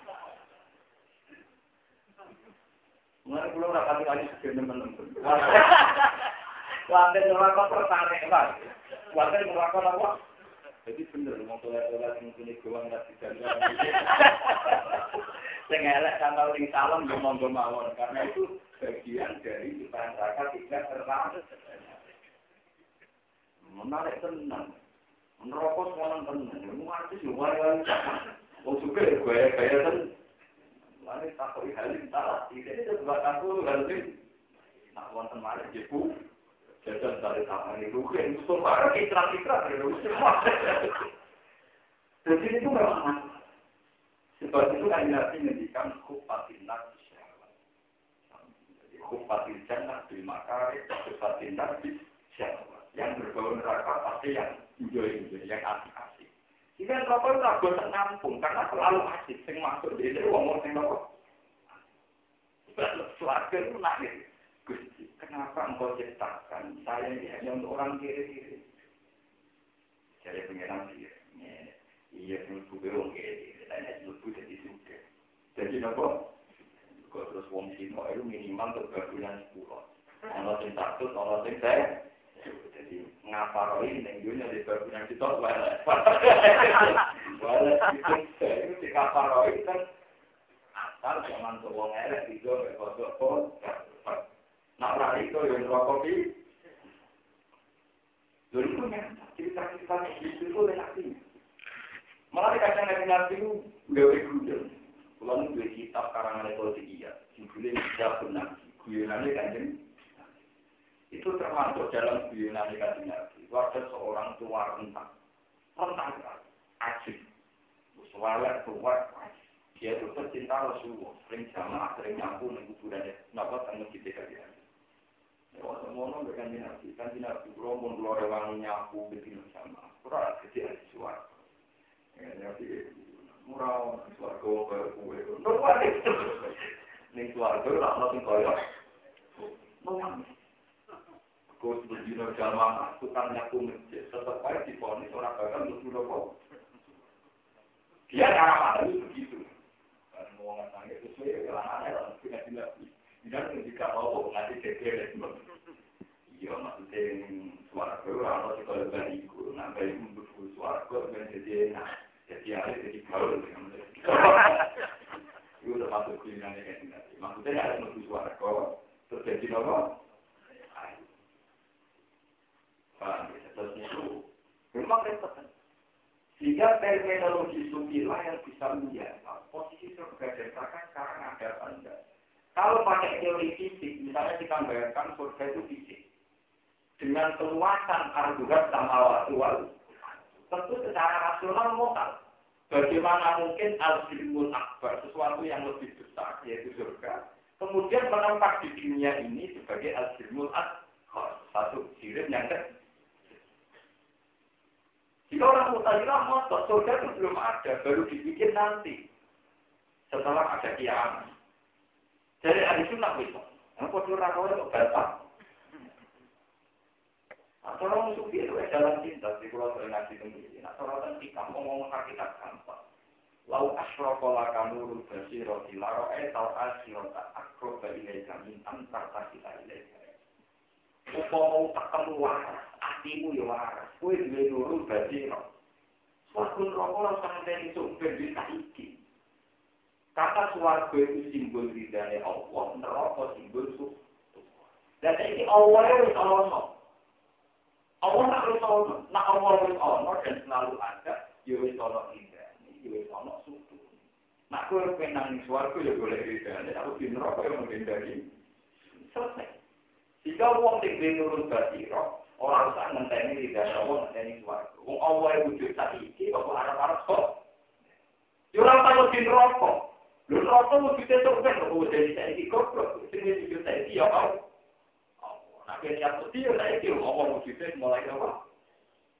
Mulai belum rapat kali sekian teman-teman. Wanten neraka tertarik lah. Wanten neraka apa? Jadi bener, mau tolak-tolak yang punya gawang nggak bisa Sing elek tanggal ning salam yo monggo mawon karena itu bagian dari neraka tidak tertarik. Menarik tenang. Neraka sekarang tenang. Mau artis yo wae-wae. Wong suka ya gaya-gaya ten. Mari takoi halim salah. Ini juga aku halim. Nak wonten malih jepu. Jajan dari tangan itu, yang itu barang ikrar-ikrar, Jadi itu memang Sebab itu kan Nabi ngendikan kufatin nabi syahwat. Jadi kufatin jannah bil makari, kufatin nabi syahwat. Yang berbau neraka pasti yang enjoy-enjoy, yang asik-asik. Jika neraka itu tak bosan nampung, karena selalu asik. Yang masuk di sini, ngomong yang neraka. Suarga itu nangis. Gusti, kenapa engkau ciptakan saya ini hanya untuk orang kiri-kiri? Jadi pengiran sih, iya ke wong kiri, lainnya mlebu jadi suka. Jadi nopo? Kau terus wong Cina itu minimal berbulan sepuluh. Kalau sing satu, kalau sing saya, jadi ngapa roi neng dunia di berbulan kita, wala, wala itu itu di kan asal jangan tuh wong elek itu kosong Nak lari itu yang rokok di. Lalu itu cerita-cerita itu itu nanti. Malah kadang nabi nabi itu gawe gudel. Kalau dua kitab karangan politik iya, judulnya tidak benar. Guyonannya kanjeng. Itu termasuk dalam guyonannya kanjeng nabi. Warga seorang tua rentang. Rentang ajib. Suara tua dia itu tercinta Rasulullah, sering jamaah, sering nyampur di kuburannya. Kenapa tanggung kita kalian? Wah, semono mbek kanjeng Nabi, kanjeng Nabi kula mun kula rewangi nyapu bedino sama. Gede ati suara. Ya Nabi murah suarga kaya kuwe. Ning suarga ora ono sing kaya. Mawang. Kau berdino jamaah, tukang nyapu masjid, tetap aja diponis orang bakal untuk nopo. Dia cara mana itu begitu. Dan mau ngasangnya sesuai aneh, punya tidak tidak ketika mau nanti kekele iya maksudnya suara ora ono sing kaya bariku nah bariku mlebu suara ben jadi enak. Jadi ada jadi gaul itu udah masuk kuliah kan maksudnya ada mlebu suara terus jadi nopo Paham ya? Itu memang repot. Sehingga terminologi sufilah yang bisa menjawab posisi surga dan neraka sekarang ada apa? Kalau pakai teori fisik, misalnya kita bayangkan surga itu fisik. Dengan keluasan argugat sama awal tentu secara rasional motal. Bagaimana mungkin al-ilmul akbar, sesuatu yang lebih besar, yaitu surga, kemudian menempah di dunia ini sebagai al-ilmul akbar, satu sirim yang kecil. Mutazilah motor, surga itu belum ada, baru dibikin nanti. Setelah ada kiamat. Jadi ahli sunnah bisa. Yang kau curah kau itu bantah. Atau orang sufi itu jalan cinta, di pulau sering ngaji sendiri. Nah, orang kita ngomong hakikat gampang. Lau asrokola kamu rubasi roti laro eh tau asirota akroba ilaika min antar kasita ilaika. Upama ketemu waras, hatimu ya waras. Kue duwe nuru basiro. Sorgun rokok lo sama dari sumber iki. Kata swarga itu simbol ridhani Allah, neraka simbol suh. Dan ini Allah yang harus ono. Allah nak harus ono, nak Allah harus ono dan selalu ada. Ya harus ono ridhani, ya harus ono suh. Nak gue pengen nangis suarga ya golek ridhani, aku di rokok yang mungkin dari. Selesai. Jika uang tinggi nurut batirok, orang usah ngenteni ridhanya Allah, ngenteni suarga. Wong Allah wujud saat ini, kok harap-harap kok. Ya orang tahu di neraka. Lho neraka wujudnya surga, kok wujudnya saya ini goblok. Sini wujud saya ini ya kau. Nah, yang putih ya saya ini, Allah wujudnya mulai apa?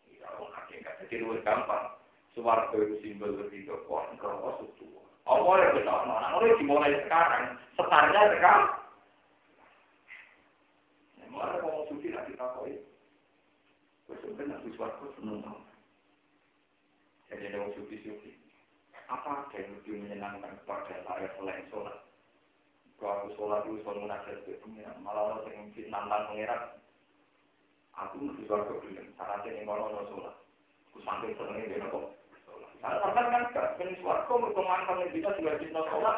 Ya, orang hakikat jadi lebih gampang. Suarga itu simbol begitu, kok neraka suatu. Allah yang betul, nah, mulai dimulai sekarang, setarnya sekarang. Mulai mau suci nanti tak kau Sebenarnya sesuatu senang Jadi ada sufi-sufi. Apa ada yang lebih menyenangkan kepada saya selain sholat? Kalau aku sholat itu sholat munajat ke pengiran. Malah orang yang nantang pengiran. Aku mesti suarga bilang. Ini malah orang sholat. Aku sampai senengnya dia kok. Karena kan kan suarga berkembang kami bisa juga bisa sholat.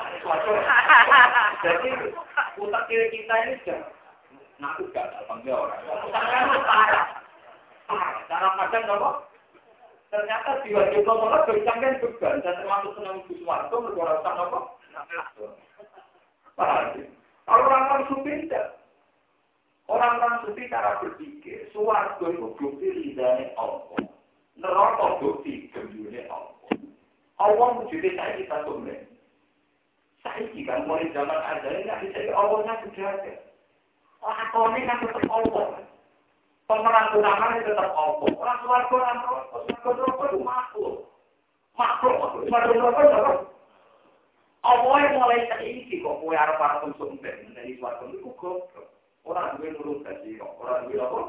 Jadi utak kiri kita ini sudah ngaku gak orang. Utaknya parah. Cara pandang apa? Ternyata jiwa kita malah bercanggan juga dan termasuk senang Guswarto berkorasan apa? Kalau orang-orang sufi tidak. Orang-orang sufi cara berpikir, suwargo itu bukti ridhanya Allah. Neraka bukti gembirnya Allah. Allah wujudnya saya kita sumber. Saya kan mulai zaman ada ini, saya Allahnya sudah ada. Ini kan tetap Allah. Pemeran utama itu tetap Allah. Orang suarga orang suarga rokok itu makhluk. Makhluk, suarga rokok itu Allah yang mulai saiki kok kue arep arep untuk dari suarga itu goblok. Orang duwe nurut kasih kok. Orang duwe apa?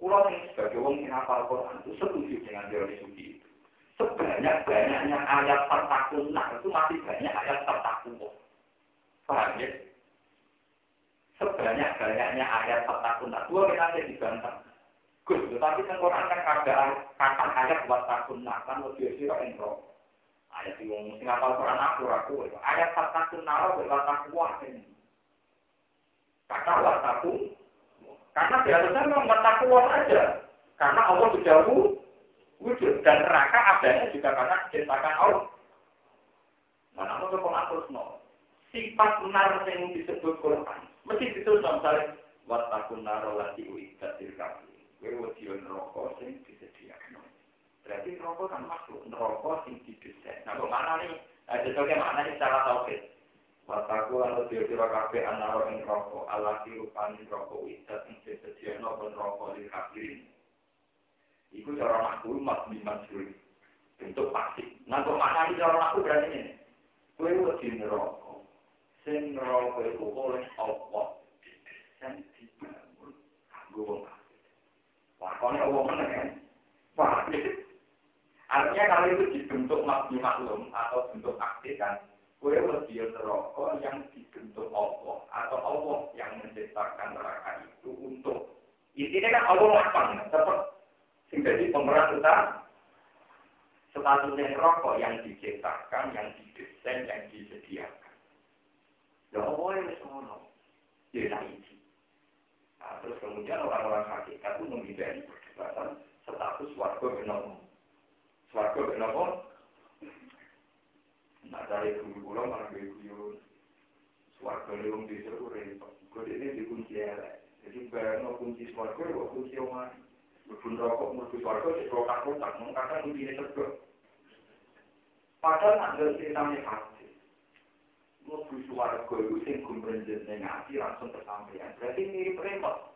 Ini sebagai orang yang hafal Quran itu setuju dengan teori suci itu. Sebanyak-banyaknya ayat tertakunan itu masih banyak ayat tertakunan. Paham ya? Sebanyak-banyaknya ayat takun dua kita ada dibantah. Gus, kan Quran kan kagak kata ayat buat takun kan lebih siro entro. Ayat yang mesti ngapal Quran aku aku ayat takun naro buat takwa ini. Kata buat takun, karena biasanya memang buat takwa saja. Karena Allah sudah wujud dan neraka adanya juga karena diciptakan Allah. Nah, namun kalau aku sifat benar yang disebut Quran mesti itu sampai watakun naro lagi uikat dirkamu. Kue wajib rokok sing disediakan. Berarti rokok kan masuk rokok sing didesain. Nah, bagaimana nih? Ada sebagai mana nih cara tahu sih? Wataku atau tiba-tiba kafe anaro ing rokok ala tirupan rokok uikat sing disediakan pun rokok dirkamu. Iku cara makul mas lima bentuk pasti. Nah, bagaimana nih cara makul berarti ini? Kue wajib rokok sing neraka iku oleh Allah sing dibangun kanggo wong kafir. Lakone wong meneng. Paham Artinya kalau itu dibentuk maklum atau bentuk aktif kan, kue lebih neraka yang dibentuk Allah atau Allah yang menciptakan neraka itu untuk intinya kan Allah lapang tetap sing jadi pemeran utama statusnya rokok yang diciptakan, yang didesain, yang disediakan. Ya Allah yang semono. Ya itu. Nah, terus kemudian orang-orang hakikat itu menghindari perdebatan status warga benopo. Warga benopo. Nah dari guru pulau malah gue. Warga di seru repot. Gue ini dikunci elek. Jadi bayang kunci warga, gue kunci omah. Berbun rokok, berbun warga, di rotak-rotak. Kunci ini serba. Padahal ada ceritanya mlebu suwarga iku sing gumrenjet ning langsung kesampaian. Berarti mirip remote.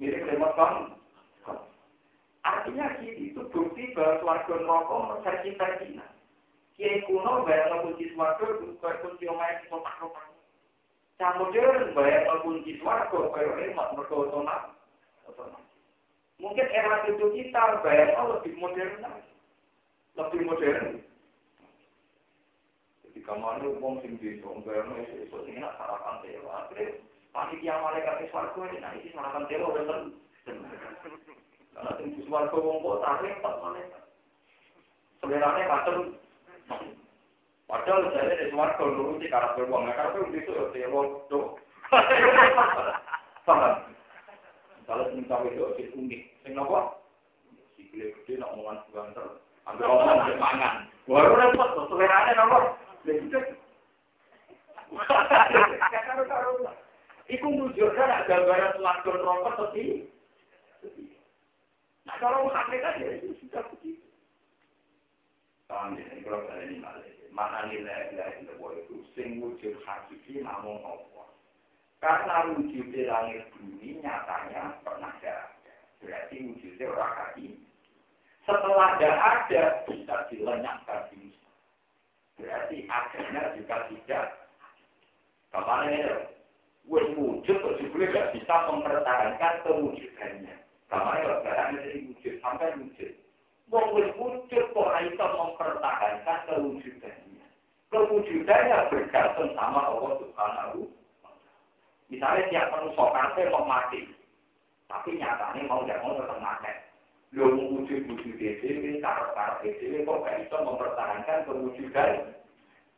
Mirip remote kan? Artinya gini, itu bukti bahwa suarga neraka versi-versina. Kiai kuno bayar kunci suarga, kayak kunci omai kotak-kotak. Cah modern bayar kunci suarga, kayak remote, mereka otomatis. Mungkin era itu kita bayar lebih modern lebih modern. Kemarin uang sing di bayar itu itu sing nak sarapan telo. Akhirnya panitia malaikat di swargo ini nanti sarapan telo bener. Karena sing di swargo wong kok tarik tak malaikat. Sebenarnya macam Padahal saya di dulu di karakter uang, karakter itu telo tuh. Paham? Kalau sing tahu itu sing unik, sing apa? Sikile gede nak omongan banter. Ambil mangan. Baru repot tuh, selerane. Iku mujurkan gambaran selangkul rokok Nah kalau hakikat ya sudah begitu. Paham ya, kalau saya ini malah. Mana nilai itu sing wujud hakiki namun Allah. Karena wujudnya langit bumi nyatanya pernah ada. Berarti wujudnya orang kaki. Setelah ada ada, bisa dilenyapkan di Berarti akhirnya juga tidak. Kapan ini? Wes wujud kok juga tidak bisa mempertahankan kewujudannya. Kapan ini? Barang dari wujud sampai wujud. Wong wes wujud kok bisa mempertahankan kewujudannya. Kewujudannya bergantung sama Allah Subhanahu Misalnya tiap manusia kafe mau mati, tapi nyatanya mau tidak mau tetap mati. Lo wujud-wujud DCW, karakter DCW, kok gak bisa mempertahankan kewujudan.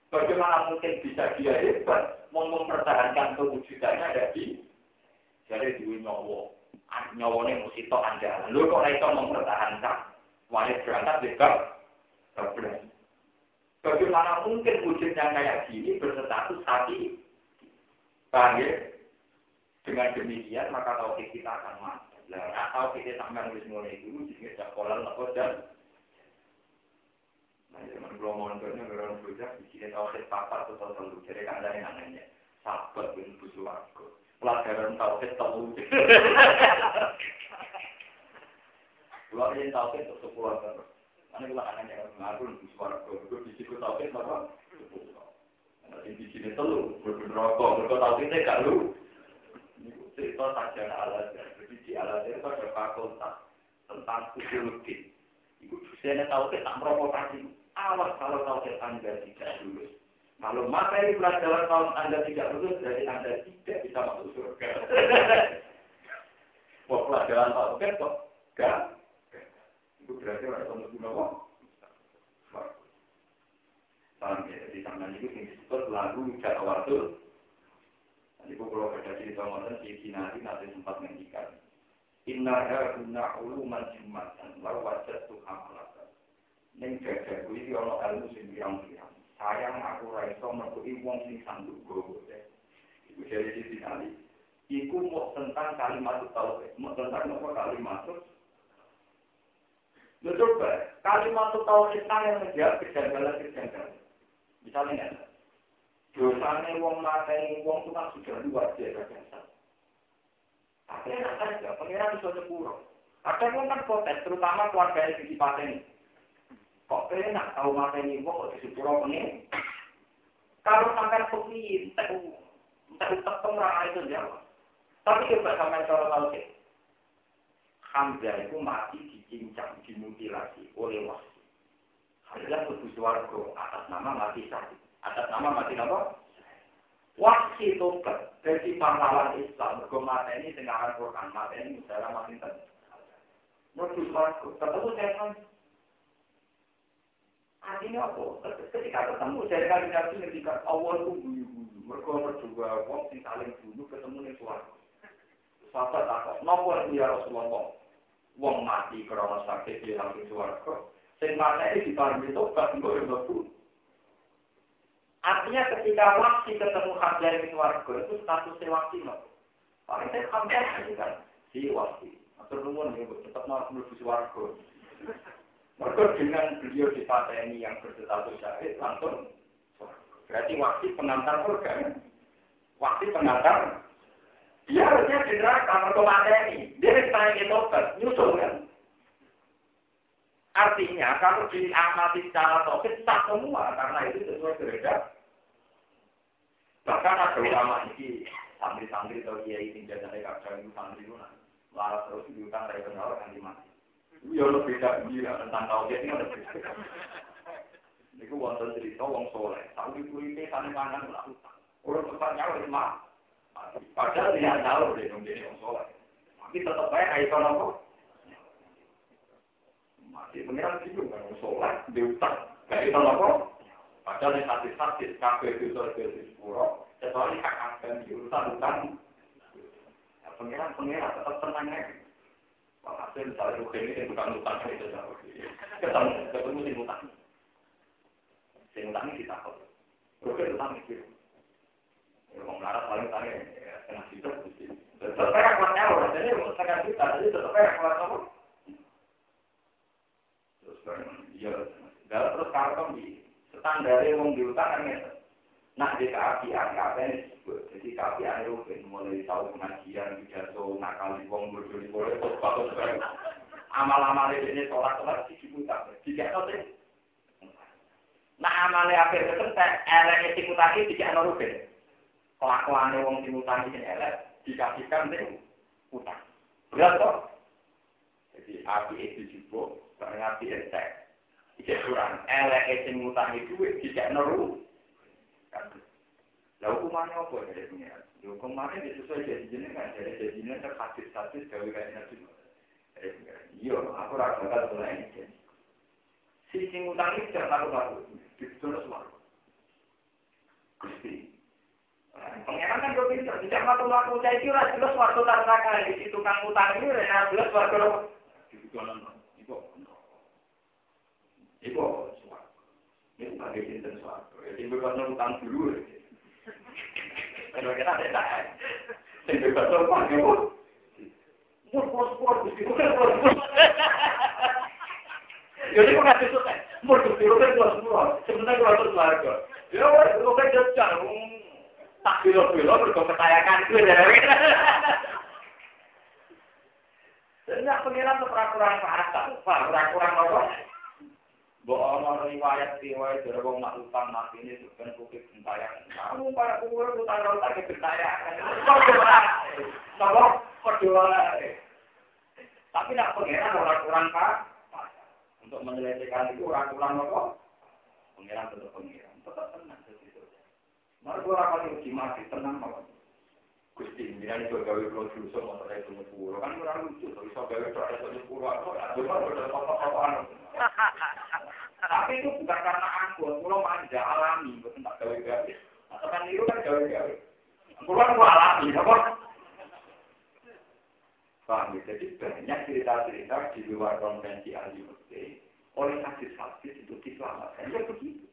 Bagaimana mungkin bisa dia hebat, mau mempertahankan kewujudannya dari jadi duit nyowo. Nyawone mesti tok anda. Lo kok bisa mempertahankan? Wajib berangkat bebas. Bagaimana mungkin wujudnya kayak gini berstatus hati? Paham ya? Dengan demikian maka tauhid kita akan mati. Lah ora tau kita tak mangan wis ngono iku wis gak sekolah lepo dan Nah, ya, menurut gue, mohon gue, gue orang bujuk, bikinnya tau sih, papa tuh tau tau lucu, dia kan ada yang anehnya, sabar, gue nunggu suara gue, pelajaran tau sih, tau lucu. Gue aja tau sih, tau sepuluh aja. Mana gue lakukan yang harus ngaku, nunggu suara gue, gue bisik sih, tau sepuluh. Nanti bikinnya tau lu, gue bener rokok, gue tau sih, gak lu. Cerita saja ala jadi di ala itu ada fakultas tentang ideologi. Ibu dosennya tahu kita provokasi. Awas kalau tahu anda tidak lulus. Kalau materi pelajaran tahun anda tidak lulus, jadi anda tidak bisa masuk surga. Wah pelajaran tahun kan kok gak? Itu berarti tahu guna kok. Paham ya? Di sana itu disebut lagu Jatawardul jadi kalau ada cerita ngoten si Sinari nanti sempat menghentikan. Inna guna uluman jumatan lalu wajah tuh hamalatan. Neng gajah gue iki ono ilmu sing pirang-pirang. Sayang aku ra iso metuki wong sing sanggup gowo. Iku dari si Sinari. Iku mau tentang kalimat tauhid, mau tentang apa kalimat Lu coba, kalimat tauhid yang menjawab kejanggalan-kejanggalan. Misalnya, Dosanya wong mateni wong itu kan sudah luar biasa. Tapi enak saja, pengiran bisa sepuluh. Ada wong kan protes, terutama keluarga yang di ini. Kok enak tahu mateni wong kok di sepuluh pengiran? Kalau sampai entah entah tetap orang itu jawab. Tapi coba sampai kalau tahu sih. Hamzah itu mati dicincang, dimutilasi oleh wasi. Hamzah itu suaraku atas nama mati sakit. atas nama mati nopo wahsi tuker dari pahlawan Islam bergumata ini dengan Al-Quran mati ini dalam mati nopo menurut aku ketemu dengan artinya apa? ketika ketemu dari kali nabi ketika awal itu buyu-buyu bergumata juga orang yang saling bunuh ketemu dengan suara suara tak nopo ini ya Rasulullah? Wong mati karena sakit di dalam suara sing mati di tobat nggo rebut Artinya ketika waksi ketemu Hamzah bin Warga itu statusnya waksi loh. Paling saya Hamzah itu kan si waksi. Atau nuwun ya, tetap mau menuju warga. Mereka dengan beliau di ini yang berstatus syahid langsung berarti waksi pengantar surga kan? Waksi pengantar dia harusnya di neraka mereka ini. Dia ditanya itu nyusul kan? Artinya kalau diamati secara topik tak semua karena itu sesuai beredar. Bahkan ada ulama ini santri-santri atau kiai ini jadi kadang itu santri itu Lalu terus diutang dari penjara kan. Ya lebih beda dia tentang tauhid ini ada soleh, melakukan. Orang tempat nyawa itu mah. Padahal dia jadi soleh. Tapi tetap Masih pengiran itu kan soleh, diutang. Kayak kalau nopo. Padahal ini hati-hati, kafe itu sorga di sepuro. Kecuali akan utang. Pengiran-pengiran tetap tenang ya. Hasil misalnya ini bukan utang itu jauh. Ketemu, ketemu di utang. Sing utang ini kita kok. Rugen utang itu. Ya, mau melarat paling. Tetap kuatnya jadi tetap apa? Ya, terus karton di standar yang diutang kan Nah, di keapian, keapian disebut. Jadi keapian itu mulai tahu pengajian, pidato, nakal di wong bodoh di boleh, sekali. Amal-amal ini sholat sholat di ciputa, tidak tahu. Nah, apa itu kan elek ciputasi tidak norubin. Kelakuan wong ciputasi ini elek dikasihkan sih utang. Berat toh? Jadi api itu juga, api itu tidak kurang. Elek sing ngutangi duit tidak norubin. Lah hukumannya apa dari pengiran? Ya, hukumannya sesuai jadi jenis kan, jadi jadi jenis kan hadis-hadis gawe kayak nabi. Iya, aku rasa bakal mulai ini. Si sing utang itu jangan ditulis semua. Gusti. Pengiran kan gue pinter, tidak laku laku. Saya kira jelas waktu tak di situ kang utang ini, jelas waktu lo. Ibu, ibu, ini sebagai cinta suatu. Jadi bukan utang dulu. Kalau kita tidak, utang pur, pur, pur, pur. Jadi kok ngasih suka, pur, pur, pur, pur, pur, sebenarnya kalau terus warga. Ya, lu kan jajan, tak bilo-bilo berkepetayakan itu ya. Jadi pengiran itu peraturan bahasa, peraturan apa? Bahwa ono riwayat riwayat dari wong nak utang mati ini bukan bukit gentayangan. Kamu para kumpul utang utang ke gentayangan. Kalau berdoa, tapi nak pengiran orang kurang pak. Untuk menyelesaikan itu orang kurang apa? Pengiran tetap pengiran, tetap tenang seperti itu. Mari orang kali uji mati tenang apa? Gusti, ini juga gawe dosa motor itu sepuluh kan kurang lucu, tapi so gawe itu atau ya, cuma udah apa-apaan. Tapi itu bukan karena aku, kalau manja alami, bukan tak gawe gawe. Atau kan itu kan gawe gawe. Kulo kan alami, apa? Paham ya? Jadi banyak cerita-cerita di luar konvensi ahli fikih oleh hadis-hadis itu diselamatkan. Ya begitu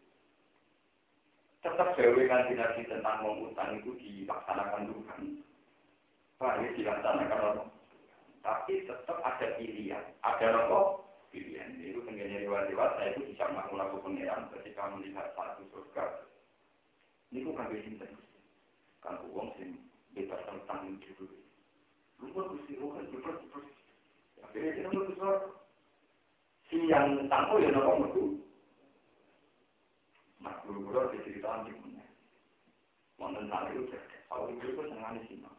tetap gawe kanji nabi tentang mengutang itu dilaksanakan kan. Pak, ya dilaksanakan apa? Tapi tetap ada pilihan. Ada apa? Pilihan. Itu tengganya lewat-lewat, saya itu bisa melakukan pengiran ketika melihat satu surga. Ini kok kagak cinta. Kan uang sih bebas tentang dulu. Lupa gusti rohan, lupa terus. Akhirnya kita mau surga. Si yang tamu ya nopo metu. Nah, guru-guru diceritakan di mana. Wonten saat itu, kalau itu senang di sini.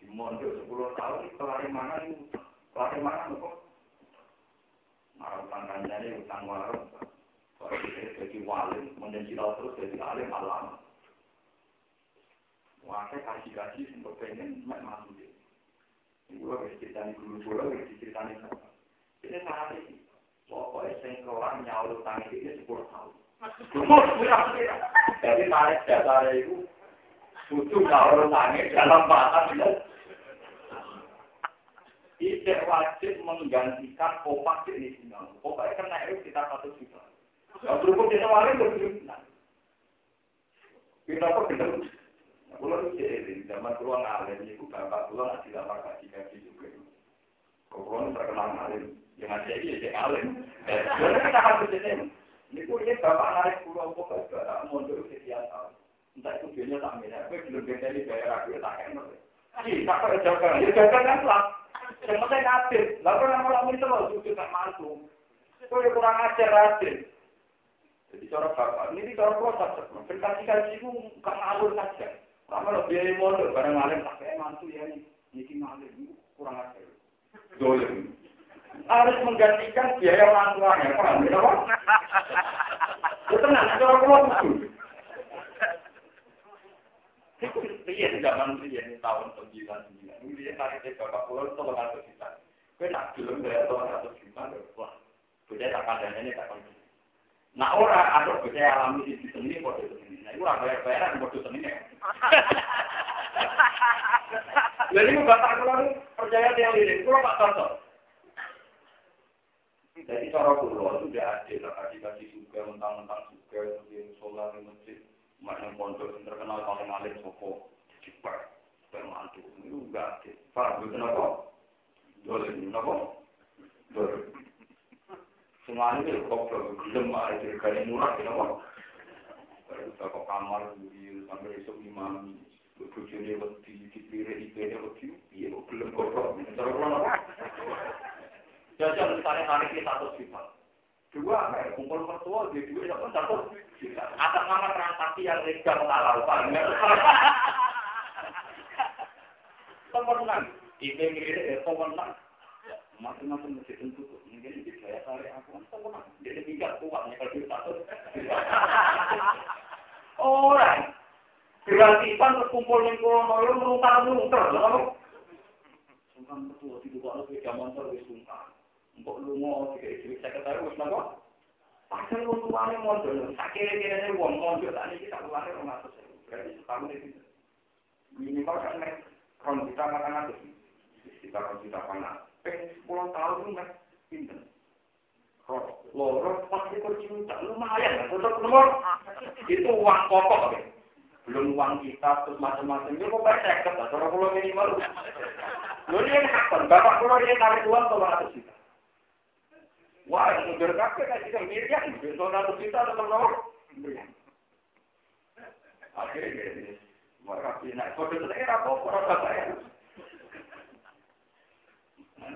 Di mondok sepuluh tahun, kelari mana itu? Kelari mana kok? Marah kanjani, utang warung. Kita jadi wali, menjadi terus jadi alim alam. Wah, saya kasih-kasih untuk pengen masuk dia. Ini gue harus ceritani guru-guru, harus diceritani. Ini ini. Pokoknya saya keluar nyawa utang ini sepuluh tahun. Jadi tarik dasar itu butuh kalau tangis dalam batas tidak wajib menggantikan kopak di sini. Kopaknya kena itu kita satu juta. Kalau cukup kita wali berjuta. Kita apa kita? Pulau itu zaman pulau ngalim itu bapak pulau nggak tidak pakai kaji juga. Pulau terkenal ngalim, yang ada ini dia ngalim. Jadi kita harus jadi ini punya bapak narik pulau pokok juga mundur sekian tahun. Entah itu dia tak minat, tapi belum bisa di daerah aku tak enak. Perlu jaga, ya jaga kan lah. Yang penting adil. Lalu orang itu loh, sudah tak mampu. Kau kurang ajar adil. Jadi cara bapak, ini cara proses. Berkasih kasih itu bukan alur saja. Lama lo biaya modal, barang ngalim tak kayak mantu ya nih. Ini ngalim, kurang ajar. dolim. Harus menggantikan biaya orang tuanya, paham ya, Pak? Ya tenang, cara pulau riyen zaman riyen tahun 99. Riyen tariknya bapak pulau itu 300 juta. Kowe nak belum bayar 200 juta, wah, beda tak kadang-kadang tak kondisi. Nah ora ada bisa alami di sini bodoh sini. Nah itu ora bayar bayaran bodoh sini. Jadi bapak kula percaya dia ini, kula pak contoh. Jadi cara kula itu tidak adil, kasih kasih juga, mentang-mentang juga, yang sholat di masjid, maknya pondok yang terkenal paling alim sopo, cepat, bermantu, itu adil. Paham betul apa? Boleh, kenapa? Boleh. Semuanya itu kok gelem dari murah kenapa? Kita kok kamar sampai esok imam bujune wedi dipire ipene wedi piye kok gelem kok cara kula apa? Jajal misalnya hari ini satu juta. Dua, kayak kumpul mertua, dia dua, ya satu juta. Atas nama transaksi yang legal halal, Pak. Temenan, IP mirip ya, temenan. Masing-masing mesti tentu mungkin di saya tarik aku kan sama jadi tiga kuatnya kalau satu orang. Gratisan terkumpul yang kono lo merungkar merungkar lalu sungkan betul di dua lebih zaman terus sungkan untuk lu mau tiga itu saya kata harus napa pasal lu tuane mondol sakire kene wong mondol tadi kita keluar rumah tuh berarti setahun itu minimal kan kalau kita makan itu kita kalau kita panas pengen sepuluh tahun mas pinter loro pas itu cinta lumayan untuk nomor itu uang pokok ya. belum uang kita terus macam-macam itu kok seket lah kalau pulau minimal lu ini kapan bapak pulau dia tarik uang kalau ratus juta wah itu berkakek kan kita miliar itu ratus juta atau nomor akhirnya mereka pindah kode saya apa orang saya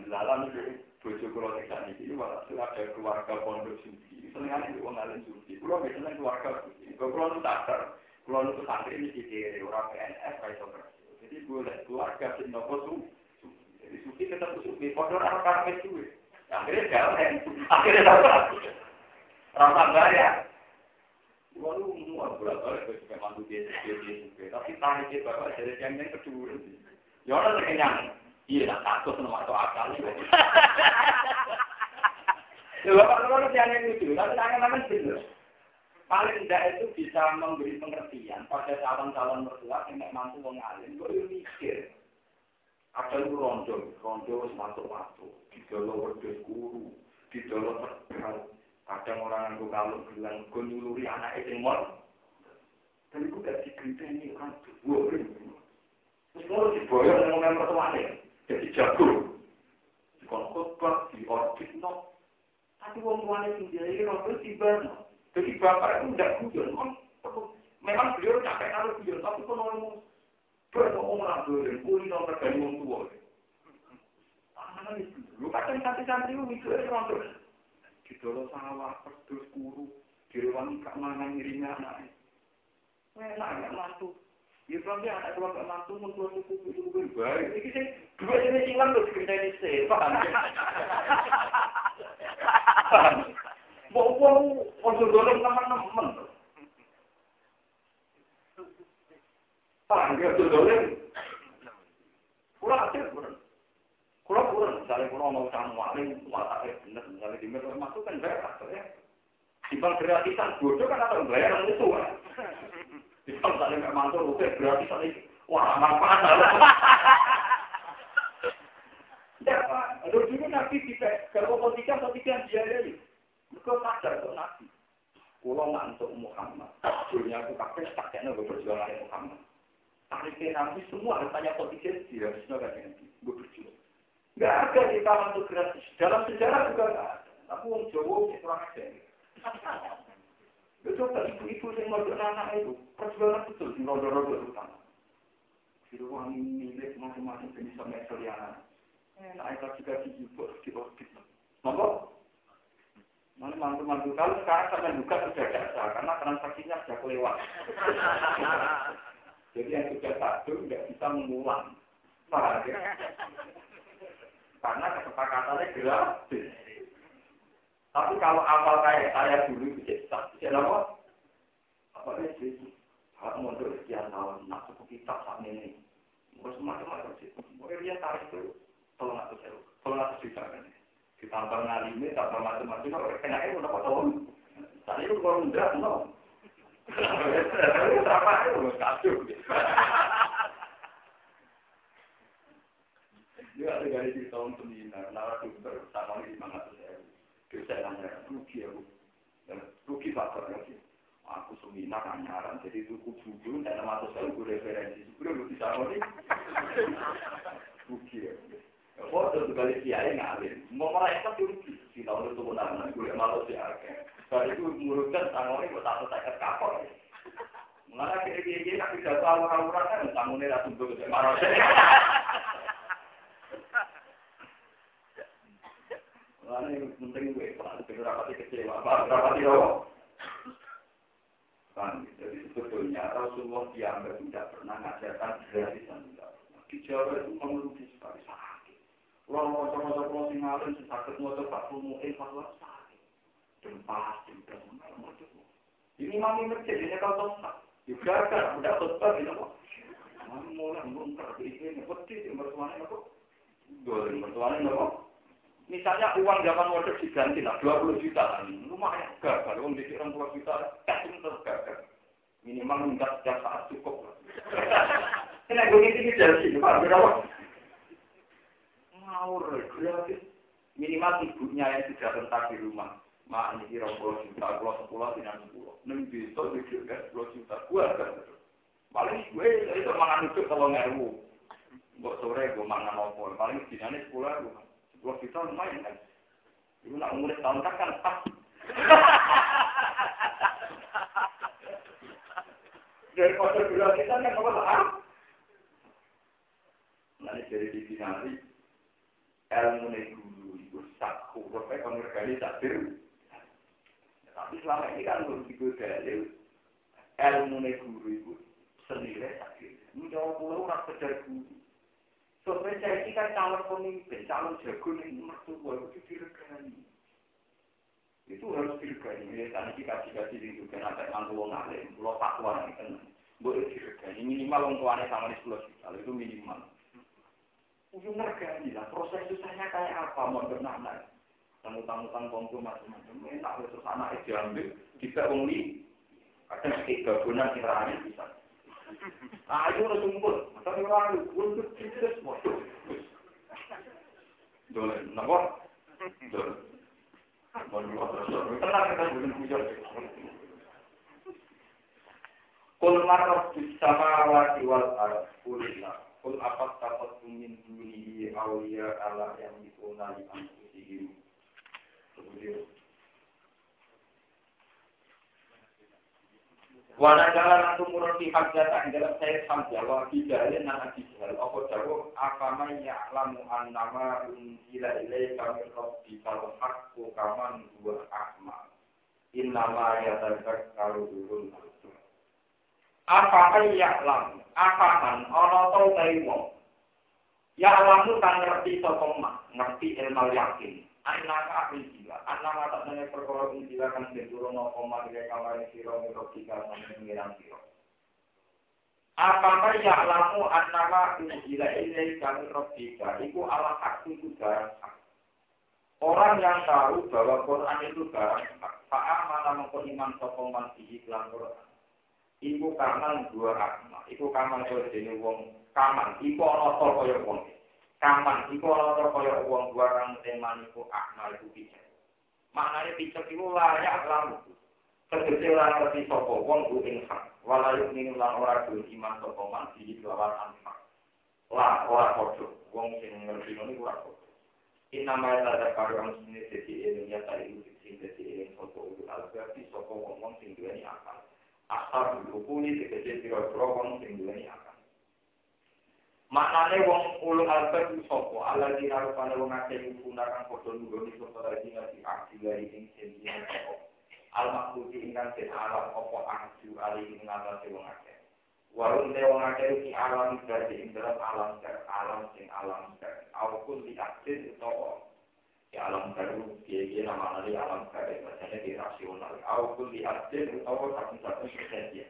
dalam itu bojo kula iki malah ada keluarga pondok suci. Senengane itu wong alim suci. Kula seneng keluarga suci. Kok kula nu sadar, santri ini dikira ora PNS ra. Jadi boleh keluarga sing nopo su. Jadi suci tetap suci. Padha ora karep suwe. Akhirnya jalan. Akhirnya dapat. Rasa bayar. Kula nu muat bolak-balik wis mantu dia dia Tapi tarik bapak dari yang kedua. Ya ora kenyang. Iya, tak takut sama atau akal. Ya, Bapak kalau yang lucu, tapi tangan-tangan benar. Paling tidak itu bisa memberi pengertian pada calon-calon mertua yang mampu mengalir. Gue mikir, ada itu rondo, rondo masuk waktu, di dalam wedus guru, di dalam terbang. Kadang orang yang kalau bilang, gue nyuluri anak itu mau. Dan gue gak digenteni orang tua. Terus mau diboyong ngomong mertuanya jadi jago. Khotbah di orbit no, tapi wong tuanya tinggal ini waktu tiba. Jadi bapak itu tidak guyon, memang beliau capek kalau guyon, tapi kalau mau berbohong orang guyon, kuli nomor dari wong tua. Lu kadang santri-santri itu itu orang terus. Di dalam sawah, pedus, guru, di ruang gak mana ngirimnya anak. Enak, gak mantu. Ya berarti anak keluarga mantu mentua suku itu lebih baik. Ini sih dua jenis hilang terus kita ini sih? Mau mau untuk dorong teman-teman. Paham? Ya untuk dorong. Kurang hasil kurang. Kurang kurang. Misalnya kurang mau sama benar. Misalnya di kan bayar ya. Gratisan kan atau bayar itu kan. Kalau nggak mantul, oke berarti tadi wah manfaat Ya Nabi tidak kalau atau tidak biayai. Mereka sadar kok Muhammad. Aku Muhammad. Tariknya Nabi semua hartanya politika dia harusnya gak Nabi. Gue berjuang. Gak ada di taman itu gratis. Dalam sejarah juga gak ada. Tapi orang Jawa kurang aja. Itu coba ibu-ibu yang mau anak itu, perjuangan betul di rodo-rodo utama. Di ruang milik masing-masing jenis sampai selianan. Nah, itu juga diibu di orbit. Monggo. Mana mantu-mantu kalau sekarang sampai buka sudah biasa karena transaksinya sudah kelewat. Jadi yang sudah satu tidak bisa mengulang. Paham ya? Karena kesepakatannya gratis. Tapi kalau awal kayak saya dulu itu jadi apa? Apa sih? Kalau mundur sekian tahun, nak suku kitab saat ini. Terus macam-macam sih. Mungkin dia tarik itu tolong aku jauh, tolong aku juta kan. Ditambah ngalimi, tambah macam-macam, kalau kena itu dapat tahun. Tadi itu kalau enggak, no. Berapa itu kacau. Dia ada di tahun sembilan, narasumber sama di mana tuh saya. Saya nanya, rugi aku. Rugi faktor lagi. Aku seminar anyaran, jadi suku buju, dan nama saya gue referensi. Sebenernya lu bisa ngomong Rugi ya. Foto sekali kiai ngalim. Mau mereka tuh rugi. Di tahun itu benar-benar gue malu. Kalau itu mengurutkan tangannya buat satu saya kapal. Mengenai kira-kira tapi tahu orang-orang kan tangannya langsung ke marah. Yang kecewa, apa? Kan, jadi sebetulnya Rasulullah dianggap tidak pernah ngajarkan gratisan tidak. Di Jawa itu mengeluhi sekali sakit. Mau coba coba sing ngalim, sakit mau coba mungkin fatwa sakit. Dan pasti udah macam Ini mami masjid, ini kalau tosak. Juga kan, udah tosak, ini kok. Mami mulai ngungkar, ini peti, mertuanya kok. Dua, mertuanya kok. Misalnya uang zaman modern diganti lah, 20 juta. Lumayan gagal, uang di orang 20 juta, kasih terus gagal. Minimal minta setiap saat cukup. Ini gue ini jadi sini, Pak. Berapa? Ngawur, gratis. Minimal ibunya yang sudah rentak di rumah. Mak ini kira 10 juta, kalau 10 tidak 10. Neng bisa juga 10 juta. Gue kan. Paling gue itu mangan itu kalau ngeru. Mbok sore gue mangan opor. Paling dinane 10 ribu. Dua juta lumayan kan. Ibu nak umur tahun kan kan pas. Dari kota dua kita kan apa lah? Nanti dari di sini ilmu nih guru itu sak huruf kan konversi takdir. Tapi selama ini kan belum ikut dalil ilmu nih guru itu senilai takdir. Ini jauh pulau kejar guru. Soalnya saya ini kan calon pemimpin, calon jago nih mertua itu diregani. Itu harus diregani. Tadi kita dikasih di juga nanti mantu wong alim, pulau fatwa nih kan, boleh diregani. Minimal wong tuanya sama di sepuluh juta, itu minimal. Ujung regani lah, proses susahnya kayak apa, mau bernama. Tamu-tamu bongku macam-macam, enak terus anak itu diambil, tidak wong li, kadang tiga bulan kiranya bisa. Ayo udah untuk kita semua. Boleh, napa? Boleh. Tenang kita pujar. Kul marraf bis samawati wal ard kulillah. Kul min dunihi awliya ala yang dikuna li anfusihim. Kemudian Wana jalan aku murun di hajat dalam saya sampai fi jalin nan abi jahal apa jago apa man ya'lamu annama unzila ilaika min rabbika haqqu kaman huwa ahma innama yatadzakkaru ulul albab apa man ya'lamu? Apa man ana to wong. Ya'lamu kan ngerti sapa ngerti ilmu yakin. Anak ahli anak mata nanya perkara jiwa kan cenderung no koma dia kamar siro mirokika sama mengiram siro. Apa ya lamu anak jiwa ini kami robika, itu ala hak itu barang Orang yang tahu bahwa Quran itu barang hak, Pak mana mengkon iman sokoman di iklan Quran. Iku kaman dua akma, iku kaman kaya jenis wong. Kaman, iku ono tol kaya wong. kaman iku ora kaya wong. Barang teman iku akmal iku bisa maknane bisa iku layak lan tegese ora ngerti sapa? Wong ku ing hak. Walayu ning lan ora kuwi iman sapa man iki lawan hak lah ora padha. Wong sing ngerti ngono ora padha. Inama ya ada karang sini sesi ini ya tadi itu sing sesi ini foto itu alberti soko ngomong sing dua ini akal. Asal puni sekecil tiga wong sing dua ini akal. maknane wong ulung albab sapa? Ala di harfa ala wong ate ngunakan podo nggone sapa lagi ngati aksi dari ing sendiri al makruji ingkang sing ala apa aksi ali ing ngatasi wong akeh. Warung de wong ate ki alam dadi ing dalam alam ter alam sing alam ter aupun di aksi utawa ya alam baru dia dia nama alam kabeh macamnya di rasional aupun di aksi utawa satu-satu sekian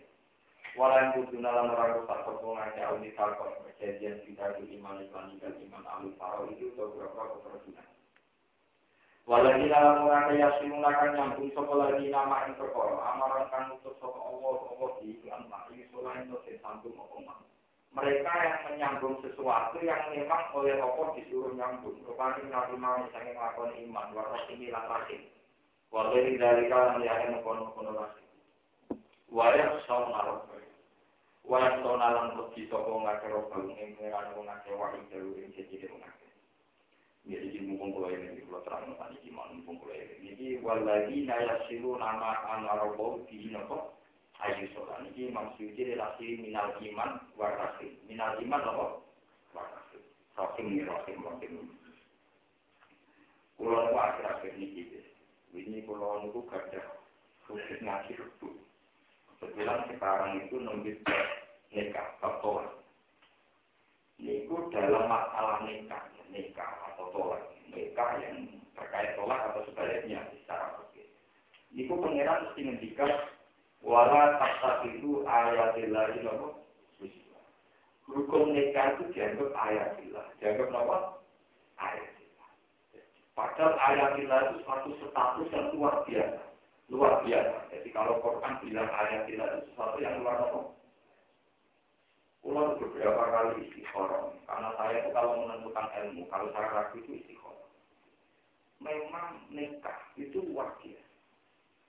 Walau kudu nalan orang rusak kepungan ya audit kalkot kejadian tidak di iman iman dan iman alu faro itu atau berapa. Walau di dalam orang kaya simulakan nyambung sekolah di nama yang perkara amaran kan untuk soal Allah Allah di iklan ini selain itu sambung apa mereka yang menyambung sesuatu yang memang oleh Allah disuruh nyambung. Rupanya nabi mau misalnya melakukan iman, warna ini langsung. Walau dari kalian yang mengkono-kono lagi. Wayak saum Walang to na lang pag dito ko nga karo pag ng mga ano nga kewa ng telo yung sige dito nga. Nga di mo kong kulay na di ko latrang na tani kima ng kong kulay na. Nga di wala di na ya silo na nga ang araw ko di na ko ay yuso ka. Nga di mamsiw di rila si minal iman warasin. Minal iman na ko warasin. Rasin ni rasin rasin ni. Kulay ko akhir-akhir ni kibis. Wini kulay ko kagda. Kusit nga bilang sekarang itu nulis nikah atau Niku dalam masalah nikah, nikah atau tolak, nikah yang terkait tolak atau sebaliknya secara begitu. Niku pengiran mesti ngendikan wala takta itu ayatillahi nopo? Hukum nikah itu dianggap ayatillah, dianggap nopo? Ayatillah. Padahal ayatillah itu suatu status yang luar biasa luar biasa. Jadi kalau Quran bilang ayat tidak itu sesuatu yang luar biasa. Pulau beberapa kali istiqoroh, karena saya itu kalau menentukan ilmu, kalau saya ragu itu istiqoroh. Memang nikah itu luar biasa.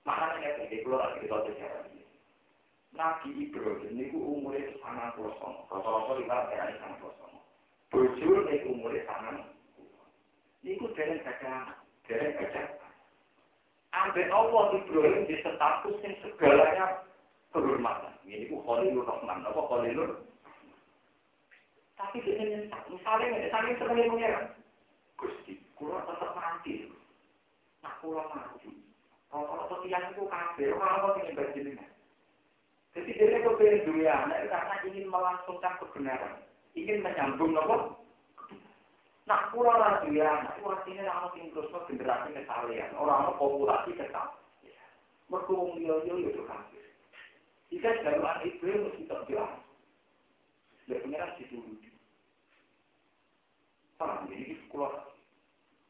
Makanya jadi pulau lagi kita sejarah ini. Nabi Ibrahim ini umurnya sangat kosong. Rata-rata lima kali sangat kosong. Bujur ini umurnya sangat Ini dari gajah, dari gajah Ambil Allah Ibrahim di status yang segalanya kehormatan. Ini ku Khalilur Rahman, apa Khalilur? Tapi ini misalnya, misalnya sebagai pengiran. Gusti, kurang tetap mati. Nah, kurang mati. Kalau setiap itu kafir, kalau ingin berjilin. Jadi dia kepengen dunia anak karena ingin melangsungkan kebenaran. Ingin menyambung apa? Nak kurang lagi ya, itu artinya orang sing terus generasi kesalahan, orang populasi tetap. Merkuung dia dia itu kafir. Jika jalan itu mesti tak jelas. Dia punya situ. Paham ini sekolah.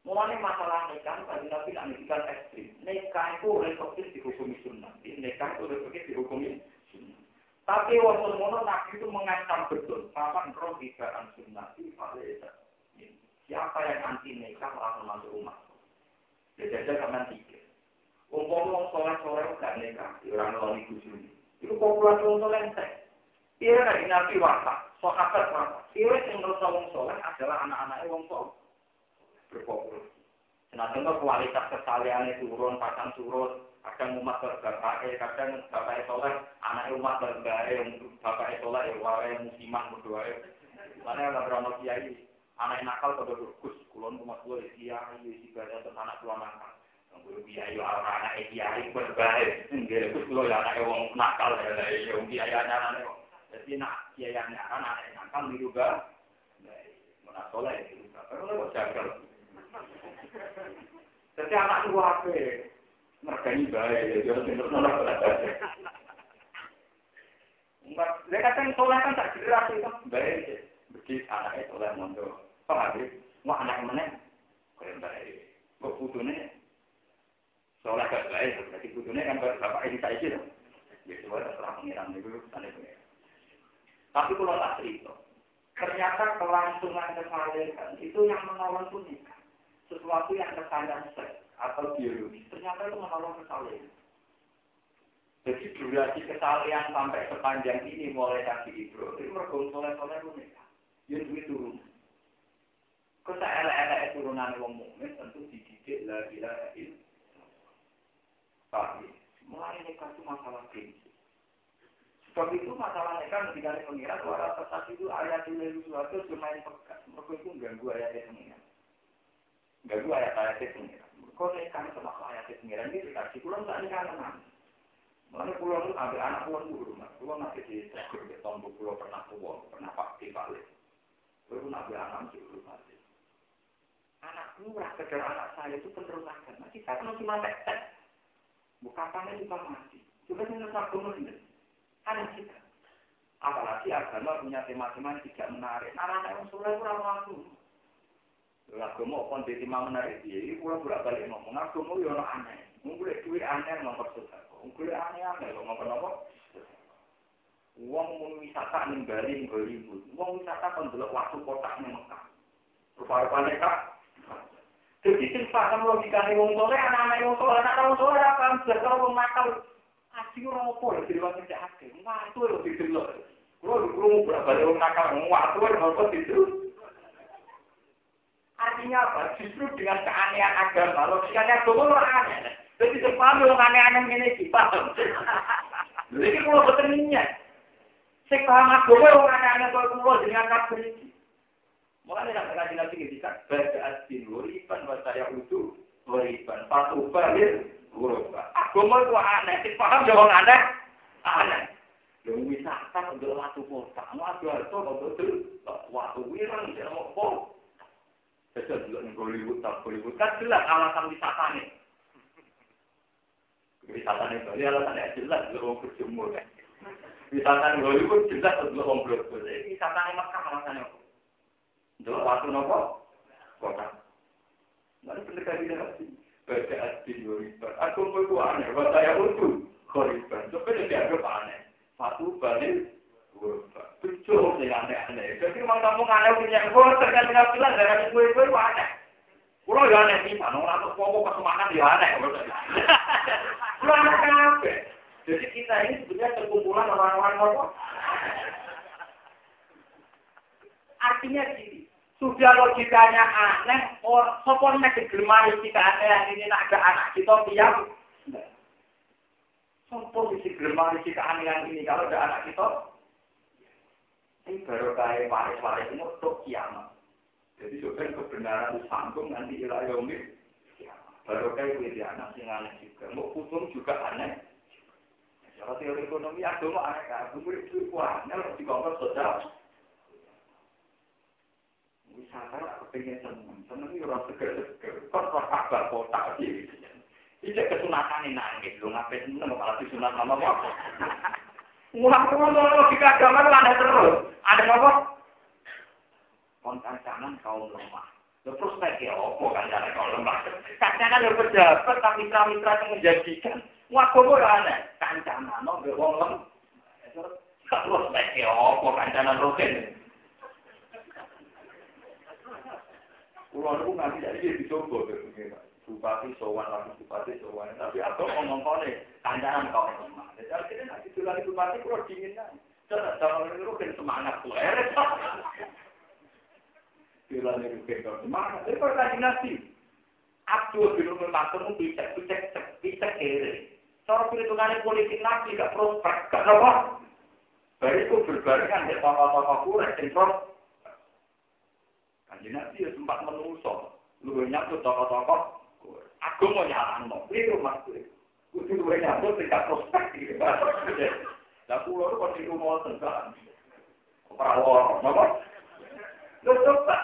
Mulanya masalah nikah, tadi nabi nak nikah ekstrim. Nikah itu refleksif dihukumi sunnah. Nikah itu refleksif dihukumi sunnah. Tapi waktu mono nabi itu mengancam betul. Paman roh tidak sunnah. Itu Siapa yang anti nikah langsung masuk rumah. Ya jajal karena tiga. Umpama wong soleh soleh gak nikah, di orang lawan ibu sini. Itu populasi wong soleh entek. Iya kan nabi wafat, sahabat wafat. Iya yang merasa wong soleh adalah anak-anaknya wong soleh berpopulasi. Nah, contoh kualitas kesaliannya turun, pasang turun, kadang umat berbapaknya, kadang bapaknya soleh, anaknya umat berbapaknya, bapaknya soleh, ya wae musiman berdoa. Mana ada berapa kiai anak nakal pada berkus kulon rumah tua ya kiai si badan terus anak tua nakal. Gue kiai orang anak kiai berbahaya enggak terus kulo ya anak wong nakal ya ya wong kiai anak anak jadi nak kiai anak anak nakal itu juga mana soleh itu kalau lo jagal jadi anak tua apa? Mergani baik ya jadi terus nolak Enggak, dia kata soleh kan tak jelas itu. Baik. Begitu anaknya soleh mondok. Paham ya? Wah anak mana? Kalian baik. Kok putune? Soalnya gak baik, berarti putune kan bapak ini saya sih. Ya coba terang pengiran itu sana pengiran. Tapi kalau tak cerita, ternyata kelangsungan kesalahan itu yang menolong itu nikah. Sesuatu yang kesalahan seks atau biologis, ternyata itu menolong kesalahan. Jadi durasi kesalahan sampai sepanjang ini mulai dari Ibrahim, itu mergul soleh-soleh itu nikah. Ya duit turun. Kok tak elek-elek turunan wong mukmin tentu dididik la ilaha illallah. Paham ya? Mulai nikah itu masalah prinsip. Sebab itu masalah nikah ketika pengirat suara tetap itu ayat ini sesuatu cuma yang pekat. Mereka itu ganggu ayat pengirat. Ganggu ayat ayat pengirat. Kok nikah itu masalah ayat pengirat ini dikasih pulang tak nikah teman. Mana pulau itu ada anak pulau itu rumah. Pulau nanti di tegur di tombol pulau pernah tua, pernah pakai balik. Pulau nanti anak di rumah. Anak murah sekedar anak saya itu penerusan agama. Kita kan cuma tek-tek. Bukatannya juga mati. Juga dengan agama ini. Aneh kita. Apalagi agama punya tema-tema yang tidak menarik. Anak-anak yang soleh kurang laku. Agama pun di tema menarik dia. Ini pulang bolak-balik ngomong. Agama ya aneh. Mungkin duit aneh nomor susah. Mungkin aneh-aneh loh ngomong apa? Uang mau wisata ning Bali Hollywood. Uang wisata kan waktu kotak ning Mekah. Kak. Jadi sing paham logikane wong soleh anak-anak wong soleh anak wong soleh apa paham blas karo wong nakal. Ati ora opo lho dirwang cek ake. Watu lho didelok. Kulo krungu berapa wong nakal watu lho kok didelok. Artinya apa? Justru dengan keanehan agama, logikanya agama lo aneh. Jadi sepaham yang aneh-aneh ini sih, paham. Jadi kalau betul niat. Sing paham agama yang aneh-aneh kulo. Mulai nak ngaji nabi kan baca asin wariban saya utuh wariban patu balik wuriban. Agama itu aneh, sing paham jangan aneh, aneh. Yang wisata untuk waktu kota, waktu itu untuk waktu wirang, jangan mau Jadi juga nih Hollywood, tak Hollywood kan jelas alasan wisata nih. Wisata nih Bali alasannya jelas untuk orang berjemur. Wisata nih Hollywood jelas untuk orang berjemur. Wisata nih Makkah alasannya apa? Untuk waktu nopo kota. Lalu pendekatan tidak lagi. Baca adin Hollywood. Aku mau aneh, buat saya untuk Hollywood. Tapi dia agak aneh. Satu balik Tujuh sing aneh-aneh. Jadi memang kamu aneh punya gue tergantung bilang dari gue gue aneh. Kulo ya aneh sih, pokok kesemangat ya aneh. Kulo aneh kenapa? Jadi kita ini sebenarnya terkumpulan orang-orang apa? Artinya gini, sudah logikanya aneh, or sopon nek digemari kita aneh ini nak ada anak kita diam. Sopon di digemari kita aneh ini kalau ada anak kita. Ini baru kayak waris-waris ini untuk kiamat. Jadi sebenarnya kebenaran sanggung nanti ilah yomir. Baru kayak wiri anak sing aneh juga. Mau putung juga aneh. Kalau teori ekonomi agama aneh kan. Murid itu aneh harus dikongkos sosial. Wisata aku pengen seneng. Seneng itu orang seger-seger. Kok kok kabar kota sih. Ini kesunatan ini nangis. Lu ngapain seneng malah disunat nama apa? Mulang tuh logika agama itu aneh terus. Ada apa? kontancanan kaum lemah. Terus speknya opo kancanan kaum lemah? Kancanan yang pejabat, tapi mitra-mitra yang menjadikan. Wah, kok ora aneh? Kancanan, no, wong lemah. Terus speknya opo kancanan rutin? Kulo niku nganti jadi dicoba Bupati sowan lagi bupati sowan, tapi aku ngomong kone kancanan kaum lemah. Jadi akhirnya nanti tulari bupati kulo dingin aja. Jangan jangan itu semangat tuh. Bila ini kita semangat, itu lagi nasi. Abdul bin Umar Matur itu bisa bisa bisa kiri. Cara perhitungannya politik nabi gak prospek, gak apa. Baru itu berbarengan di tokoh-tokoh sentral. Kanji nabi ya sempat menusuk. Lu nyatu tokoh-tokoh. Aku mau nyalan, mau itu mas. Kudu lu nyatu tidak prospek. Lah pulau itu pasti rumah tengah. Perawat, apa? Lu coba,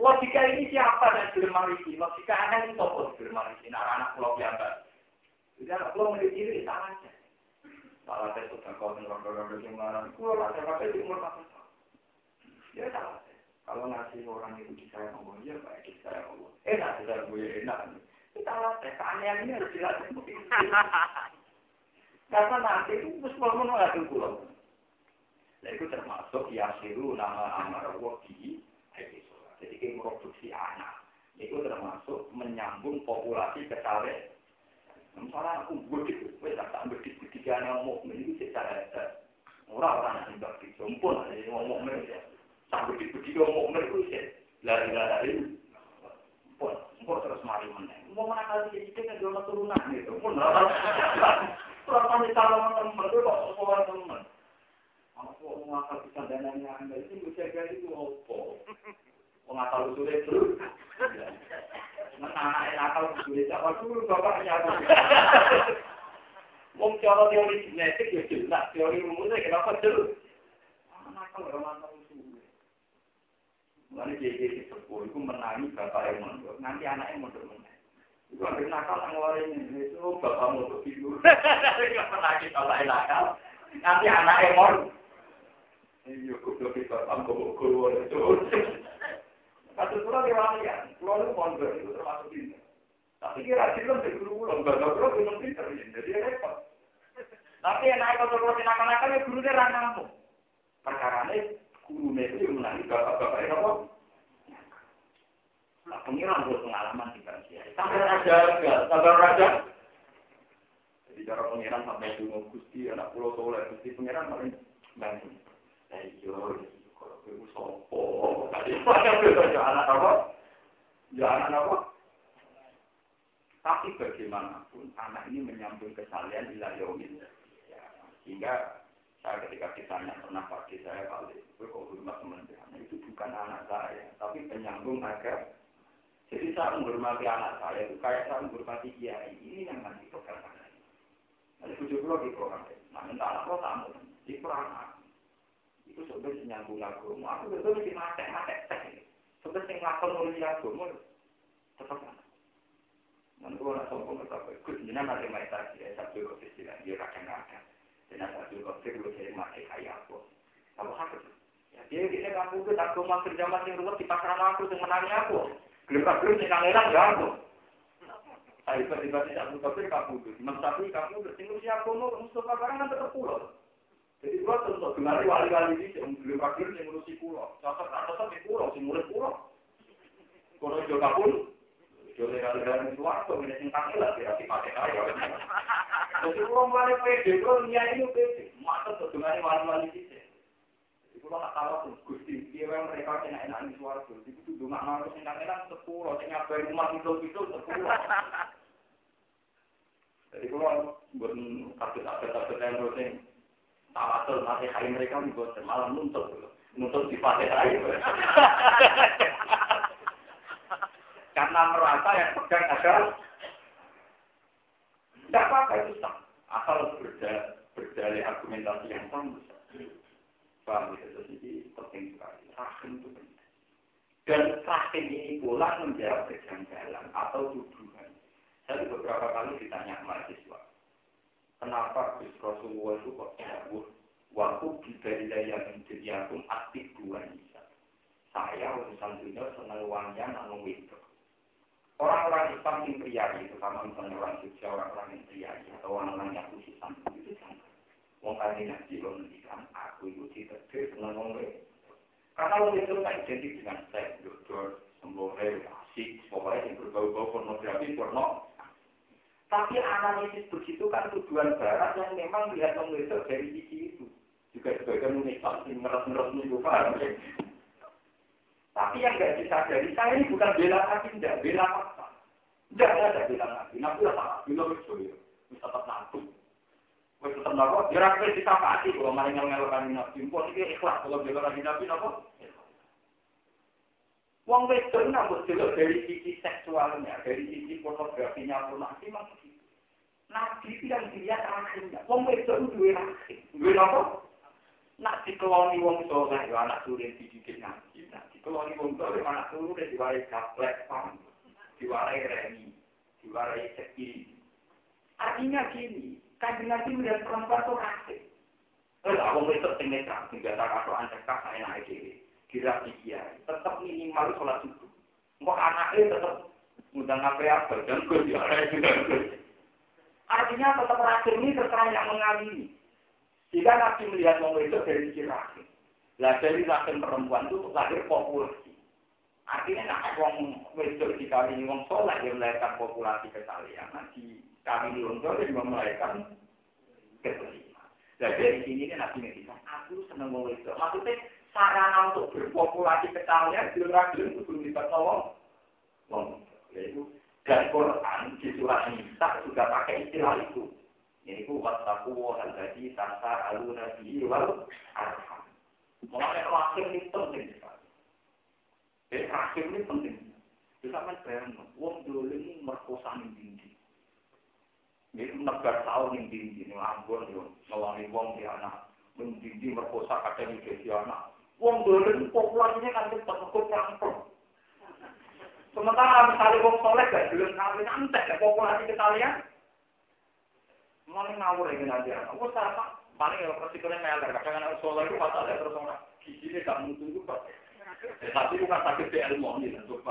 Logika ini siapa yang gelem marisi? Logika itu apa gelem marisi? Nah, anak pulau biasa. Jadi anak pulau memiliki diri salah aja. Salah saya sudah kau dengan orang-orang yang marah. Pulau lah, saya di umur satu Ya salah Kalau ngasih orang itu disayang Allah, ya baik disayang Allah. Enak, disayang gue enak. Kita latih, keanehan ini harus dilatih. Karena nanti itu semua menolak pulau. Nah itu termasuk yasiru nama amar wadi jadi kita memproduksi anak. Itu termasuk menyambung populasi kecale. Misalnya aku bedik, wes tak bedik bedik anak mukmin itu secara. Orang-orang yang bedik jompon, jadi ngomong mereka. Bedik bedik ngomong mereka itu lari-lari. Pun, pun terus mari. Mau mana kali jadi kan jual turunan gitu. Pun, kurang tanya kalau teman kok sekolah teman. Aku mau ngakal bisa dananya anda itu bisa jadi itu opo. Mengasal usulnya dulu. Nah, anak nakal usulnya siapa dulu bapaknya. Wong cara teori genetik ya jelas, teori rumusnya kenapa jelas? Anak kalau orang suwe. Mana jadi sepuh, itu menangi bapak yang mondok, nanti anaknya mondok mondok. Itu hampir nakal ngeluarin itu bapak mondok tidur. Gak menangi bapak nakal, nanti anaknya mondok. Iya, kudu kita tambah guru itu. Pulau di ya, pulau itu mondok itu termasuk ini. Tapi kira film di guru enggak enggak pulau belum pinter, jadi repot. Tapi yang naik pulau nakal-nakal ya gurunya ranamu. Perkara ini guru itu yang menangi bapak-bapak itu apa? Nah, pengiran buat pengalaman di Bansia. Sampai raja, sampai raja. Jadi cara pengiran sampai dulu gusti anak pulau soleh, gusti pengiran paling bantu. Ayo, kalau ibu sopo, tadi anak apa? Apa? Tapi bagaimanapun anak ini menyambung kesalahan di yaumil. Ya, sehingga saya ketika ditanya pernah pagi saya kali itu kok hormat teman itu bukan anak saya, tapi penyambung agar jadi saya menghormati anak saya itu kayak saya menghormati kiai ini yang nanti program saya. Nanti tujuh puluh di program saya. Nah, minta anak lo tamu di program itu sebenarnya nyambung agama. Aku betul mesti mate mate teh. Sebenarnya ngakon nulis agama tetap mana. Nanti kalau sombong nggak apa, ikut jenah mati mati tadi ya satu kok istilah dia kadang satu kok sih lu jadi mati kayak aku. Apa hak Ya dia dia kamu tuh tak cuma kerja masih rumah di pasar aku yang menangi aku. Gelap gelap sih kangelan ya aku. Tiba-tiba tidak buka pun kamu tapi kamu bertinggal siapa mau Mustafa barang kan tetap pulau. Jadi gua tentu dengar wali-wali ini yang wakil yang ngurusi pulau. Cocok atau di pulau, si murid pulau. Kalau juga pun, jadi kali-kali itu waktu ini singkat lah, tidak dipakai kaya. Jadi pulau mulai pede, pulau niat ini pede. Masa tuh dengar wali-wali ini. Jadi pulau nggak tahu tuh, gusti, dia yang mereka kena enak di suara tuh. Jadi itu cuma ngaruh singkat enak sepuluh, sehingga dari rumah itu itu sepuluh. Jadi pulau buat kasus-kasus yang rutin. Tawasul masih hari mereka juga malam nuntut nuntut di hari. Karena merasa yang pegang adalah tidak apa-apa itu sah. Asal berdalih, argumentasi yang sama. Paham ya? Jadi penting sekali. Rahim itu penting. Dan rahim ini pula menjawab kejanggalan atau tuduhan. Saya beberapa kali ditanya mahasiswa Kenapa Gus Rasulullah itu kok jauh? Waktu bidaya yang pun aktif dua nisa. Saya urusan dunia senang uangnya namun itu. Orang-orang Islam yang itu, sama misalnya orang Jogja, orang-orang pria atau orang-orang yang sampai itu sama. Wong kali nanti lo mendikan aku itu tidak senang wong Karena wong itu tak identik dengan saya, dokter, sembore, asik, pokoknya yang berbau-bau pornografi, porno, tapi analisis begitu kan tujuan barat yang memang melihat mengesok dari sisi itu. Juga sebagai unikal, meres-meres ya. Tapi yang nggak disadari, saya ini bukan bela lagi, tidak bela fakta. Tidak ada bela lagi. Nabi lah salah, bila ya. Bisa tetap nantu. Wes tetap nabi, ya rakyat kita pasti kalau malah ngel-ngelokan nabi. Mpok ini ikhlas kalau bela lagi nabi, apa? Wong wedon nambah dulu dari sisi seksualnya, dari sisi pornografinya pornografi masih. Nabi itu yang dilihat akhirnya. Wong wedon duwe rahim. Duwe apa? Nak dikeloni wong soleh, ya anak turun dididik nabi. Nak dikeloni wong soleh, anak turun diwarai gaplek, paham? Diwarai remi, diwarai seki. Artinya gini, kan nabi melihat perempuan itu rahim. Lah, wong wedon tinggal netral, tinggal tak atau ancak saya naik diri kira dia tetap minimal sholat subuh. Kok anaknya tetap ngundang apa ya dan gue Artinya tetap rahim ini terserah yang mengalami. Jika Nabi melihat orang itu dari sisi rahim. Lah dari rahim perempuan itu lahir populasi. Artinya nak wong wedok dikawini wong soleh yang melahirkan populasi. Nanti kami di wong soleh yang melahirkan keseliman. Nah dari sini Nabi ngerti, aku seneng wong wedok. Maksudnya sarana untuk berpopulasi kecalnya belum ragil itu belum bisa tolong. Yaitu dan Quran di surat Nisa juga pakai istilah itu. Yaitu wattaku hal tadi tanpa alu nabi wal arham. Mulai rahim ini penting. Jadi rahim ini penting. Bisa kan bayang, wong dulu ini merkosa tinggi. Ini negar tahun yang tinggi, ini ambon, ngewangi wong di anak. Mendidi merkosa kadang di anak. Wong dolen populasinya kan cepat, kok perang Sementara misalnya wong soleh gak belum kawin, antek ya populasi sekalian. Mulai ngawur ya nanti. Aku sekarang paling ya resikonya meler. Kadang anak soleh itu pasal terus orang giginya gak mutu itu pak. Tapi bukan sakit di ilmu ini untuk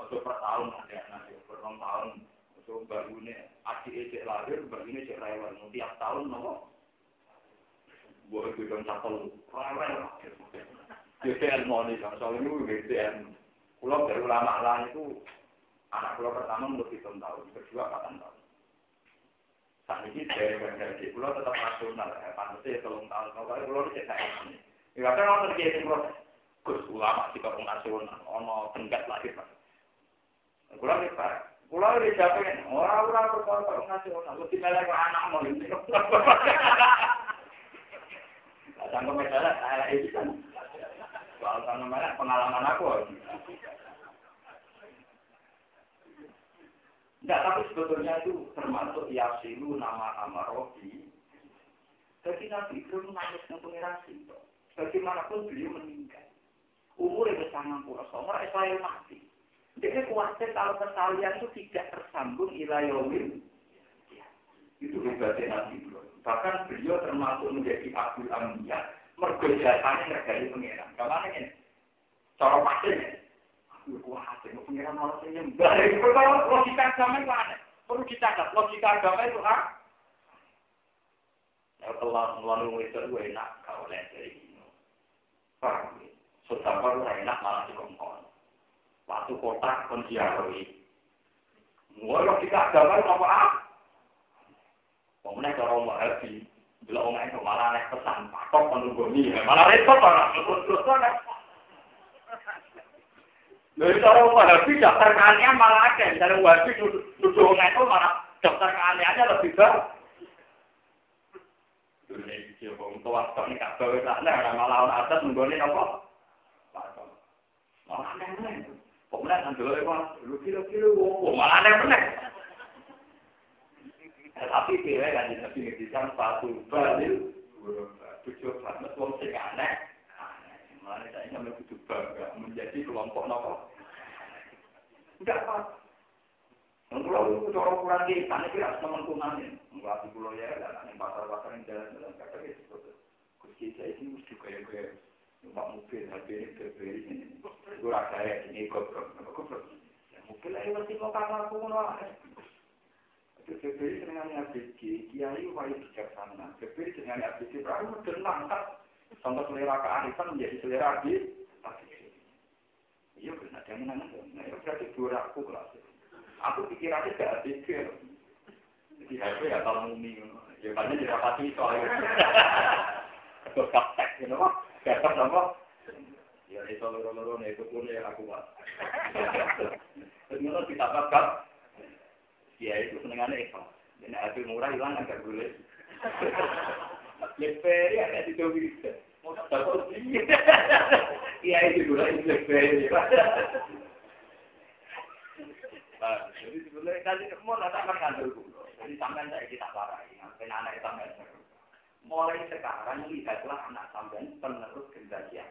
untuk per tahun nanti nanti per tahun untuk ini adik cek lahir ini cek rewel tiap tahun nopo. Gue dong satu rewel. Jadi ilmu ini soalnya itu BTN. Pulau dari ulama lain itu anak pulau pertama menurut hitung tahun, kedua kapan tahun. Saat ini dari dari pulau tetap nasional, ya, pantasnya tolong tahun, kalau pulau itu saya ini. Ya, kan orang terjadi proses. Gus ulama di kampung nasional, ono tenggat lagi pak. Pulau ini pak, pulau ini siapa yang orang-orang berkampung nasional, lu tinggal ke anak mau ini. Jangan misalnya saya ini kan, soal namanya pengalaman aku. Enggak, tapi sebetulnya itu termasuk yasilu nama amarobi. Jadi Nabi itu nangis dengan pengiran itu. Bagaimanapun beliau meninggal. Umurnya sangat puluh somor, Israel mati. Jadi khawatir kalau kesalian itu tidak tersambung ilayawin. Ya, itu hebatnya Nabi Bahkan beliau termasuk menjadi Abdul Amiyah. Mergojasanya ngergai pengiran. Ke mana ini? Cara pasirnya. Kuat, mau pengiran logika logika ah. Ya itu gue ini. Waktu kota pun diaroi. Mulai logika agama itu apa ah? Pemenang cara happy. Bila orang itu malah naik pesan, patok menunggu Malah repot orang. Terus-terusan Lalu cara wahabi daftar keanehan malah ada. Cara wahabi duduk itu malah daftar keanehannya lebih baik. Ini tua ini gak bawa sana. Malah orang atas menggoni apa? Malah aneh-aneh. Pemenang kan dulu itu lu kilo-kilo. Malah aneh-aneh. Tapi dia kan jadi ngedikan sepatu balil. Tujuh banget. Malah saya sampai kudu bangga menjadi kelompok nopo. Enggak apa. Kalau itu cara kurang di sana kira teman Enggak di pulau ya, dan pasar-pasar yang jalan-jalan kata gitu. Kunci saya ini mesti kayak kayak numpak mobil, HP ini BlackBerry ini. Gue rasa ya ini goblok, goblok. Ya mobil aja masih mau kamar aku. Itu BlackBerry dengan ABG, kiai wajib bijaksana. BlackBerry dengan ABG, berarti udah nangkap Sampai selera kearifan menjadi selera di Iya benar, yang mana Nah, itu berarti dua aku kelas. Aku pikirannya gak pikir. Jadi HP ya kalau mumi. Ya banyak dirapati soalnya. Terus kaptek, you know. Gak apa. Ya itu loro-loro itu pun ya aku buat. Terus kita bakal. Ya itu senengannya itu. Jadi HP murah hilang agak boleh. Leperi ada di bisa. Iya itu dulu itu BlackBerry. Jadi sebenarnya tadi mau datang kan kantor dulu. Jadi sampai saya kita parahi, sampai anak sampai mulai sekarang lihatlah anak sampai penerus generasi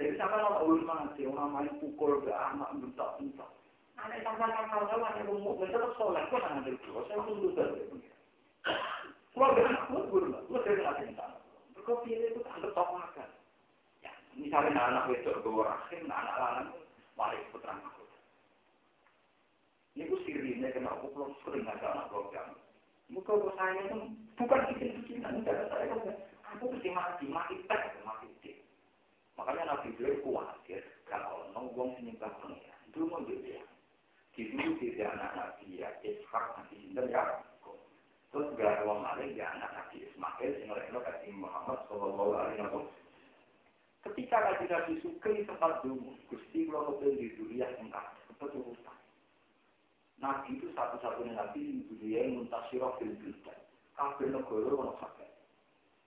Jadi sampai orang ulun mati, orang main pukul ke anak bentak-bentak. Anak sampai kapal tahu ada rumah, terus soleh, kok anak dulu, saya tunggu terus. Keluarga anak, gue gue, gue dari anak Kau pilih itu anggap tokoh makan. Ya, misalnya anak itu gue rahim, anak lanang waris putra mahkota. Ini gue sirine kena aku belum sering ada anak program. Muka gue saya itu bukan bikin-bikinan cara saya kan. Aku mesti mati, mati tek, mati tek. Makanya Nabi beliau khawatir kalau nongong menyembah pengira. Itu mau dia. Di dulu tidak anak Nabi ya, Ishak Nabi Sinten ya. Terus gak orang lain, ya anak Nabi Ismail, sehingga oleh kasih Muhammad Sallallahu Alaihi Wasallam. Ketika kaji Nabi Sukri sempat dulu, Gusti kalau kebetulan di dunia yang sempat urusan. Nabi itu satu-satunya Nabi di dunia yang muntasirah fil bildan. Kafir negara ono kabeh.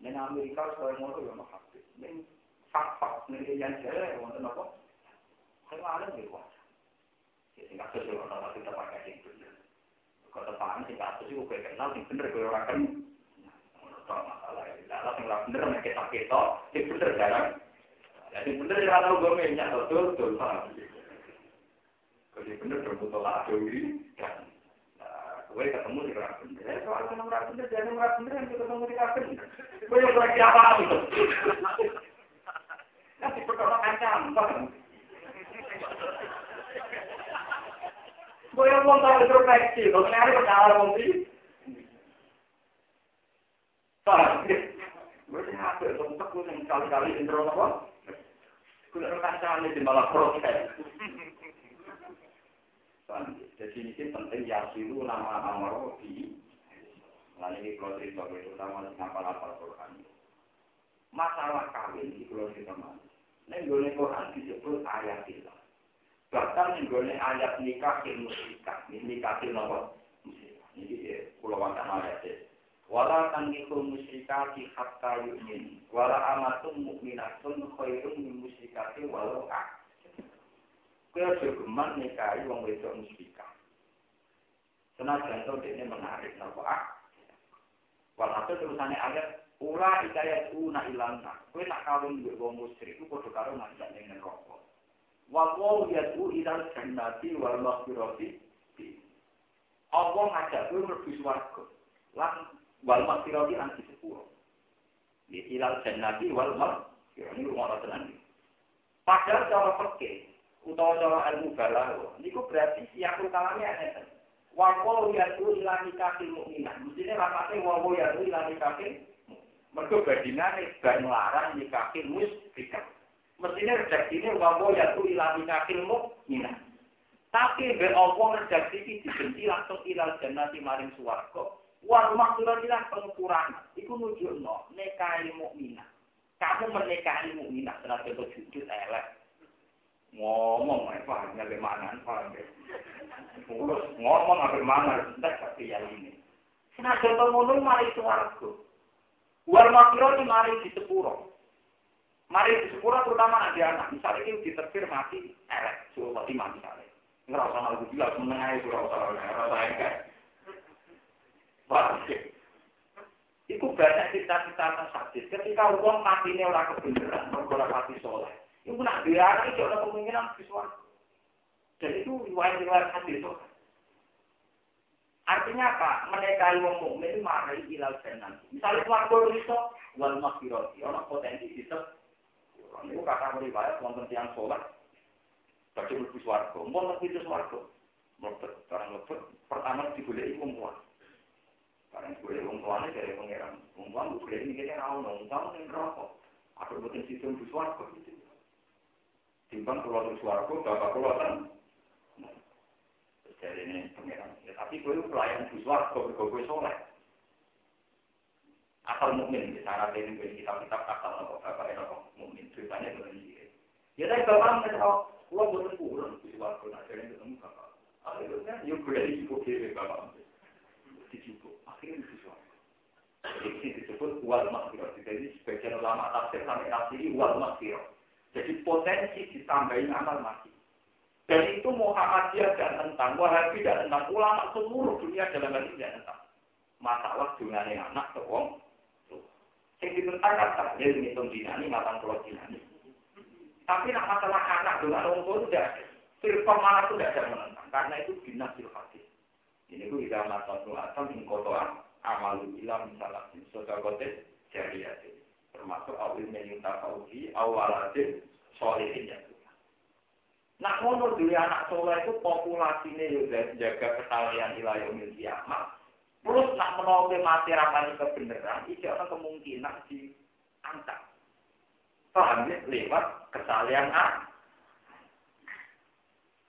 Ning Amerika sekarang ngono yo ono kabeh. Ning fak-fak ning yang jare wonten apa? Kalau ada di kuasa. Ya sing kabeh ono kita pakai sing ketepaan sing kasus itu kayak kenal sing bener gue orang kan. Masalah ya lah sing ora bener nek kita kita sing bener jarang. Jadi bener ya tahu gue minyak betul betul paham kalau bener terbutuh lah dewi gue ketemu di orang bener. Ya soal kenal orang bener jadi orang bener yang ketemu di bener gue yang lagi apa nanti perkara kancam Gue Kaya wong tak ngerti nek iki kok ora arep di wong iki. Jadi ini penting ya silu nama amar di lalu ini kalau cerita itu sama dengan para para masalah kawin di kalau kita mas nenggolnya Quran disebut ayat ilah Bahkan menggone ayat nikah yang musyrikah, nikah yang apa? Ini ya, pulau wakan ayat ya. Wala tangkikul musyrikati hatta yu'min. Wala amatum mu'minatun khairun min musyrikati walau ak. Kaya jogeman nikahi wong wedok musyrikah. Senajan to dene menarik napa ak. Walhasil terusannya ayat Ula ikayat una ilana. Kue tak kawin dengan wong musyrik, itu kode karo ngajak ning neraka. Wa qawl yad'u ila jannati wal maghfirati. Allah ngajak kowe mlebu swarga. Lan wal maghfirati lan disepuro. Di ilal jannati wal maghfirati ini rumah tenan. Padahal cara fikih utawa cara ilmu balaghah niku berarti siap utamanya ana. Wa qawl yad'u ila nikahil mukminah. Mestine rapate wa qawl yad'u ila nikahil mergo badinane ban larang nikahil musyrikah. Mestinya redaksi ini wambo ya tuh ilami kakilmu mina. Tapi be Allah redaksi ini dibenci langsung ilal jannati maring suwargo. Wal maksudah ilah pengukuran. Iku nunjuk no nekahi mukminah. Kamu menikahi mukminah terhadap berjudul elek. Ngomong, eh, paham ya bagaimana, paham ngomong apa mana, tidak seperti yang ini. Senajan pengunung mari suwargo. Wal maksudah mari di sepuro. Mari di sepura terutama anak anak. Misalnya ini diterbir mati, erek, suruh mati misalnya. Ngerasa malu gila, menengah itu rasa rasa enggak. Paham Iku banyak cerita-cerita tentang hadis. Ketika uang mati ini orang kebenaran, orang mati soleh. Iku nak anak itu ada kemungkinan visual. Dan itu riwayat-riwayat hadis itu. Artinya apa? Menikahi wong mukmin marai ilal jannah. Misalnya keluarga itu wal maghfirati, orang potensi disebut ini kata riwayat wonten tiang sholat. Bagi swarga, mau mlebu itu swarga. Mlebet, barang mlebet, pertama digoleki wong tua. Barang digoleki wong tuane dari pangeran. Wong tua digoleki ini ono, wong tua ning neraka. Aku boten situ swarga gitu. Timbang mlebu swarga, bapak kula ten. Jadi ini pangeran. Ya, tapi kowe pelayan mlebu swarga, kowe soleh. Asal mukmin, cara ini kitab-kitab asal nopo bapak nopo mukmin ceritanya begini. Ya tapi bapak nggak tahu, kalau bukan kurang di waktu akhirnya ketemu bapak. Akhirnya yuk berani cukup kiri bapak. Dicukup, akhirnya sesuatu. Jadi disebut wal makfirah. Jadi sebagian ulama tafsir sampai nafsiri wal makfirah. Jadi potensi ditambahin amal mati. Dan itu Muhammadiyah dan tentang, Wahabi dan tentang, ulama seluruh dunia dalam hal ini tidak tentang. Masalah dunia anak ke Sing ditentang kan dia menghitung dinani, matang pulau dinani. Tapi nak masalah anak dengan orang tua tidak, firqah mana pun tidak ada menentang. Karena itu binasil hadis. Ini itu tidak masalah nuatan ingkotoan amalu ilam misalnya sodakotes jariyati. Termasuk awil menyunta kauji, awalatin solehin yang Nah, menurut dulu anak soleh itu populasinya juga jaga kesalahan ilayah kiamat. Terus nak menolak mati ramai kebenaran, itu ada kemungkinan diangkat. Paham ya? Lewat kesalahan A.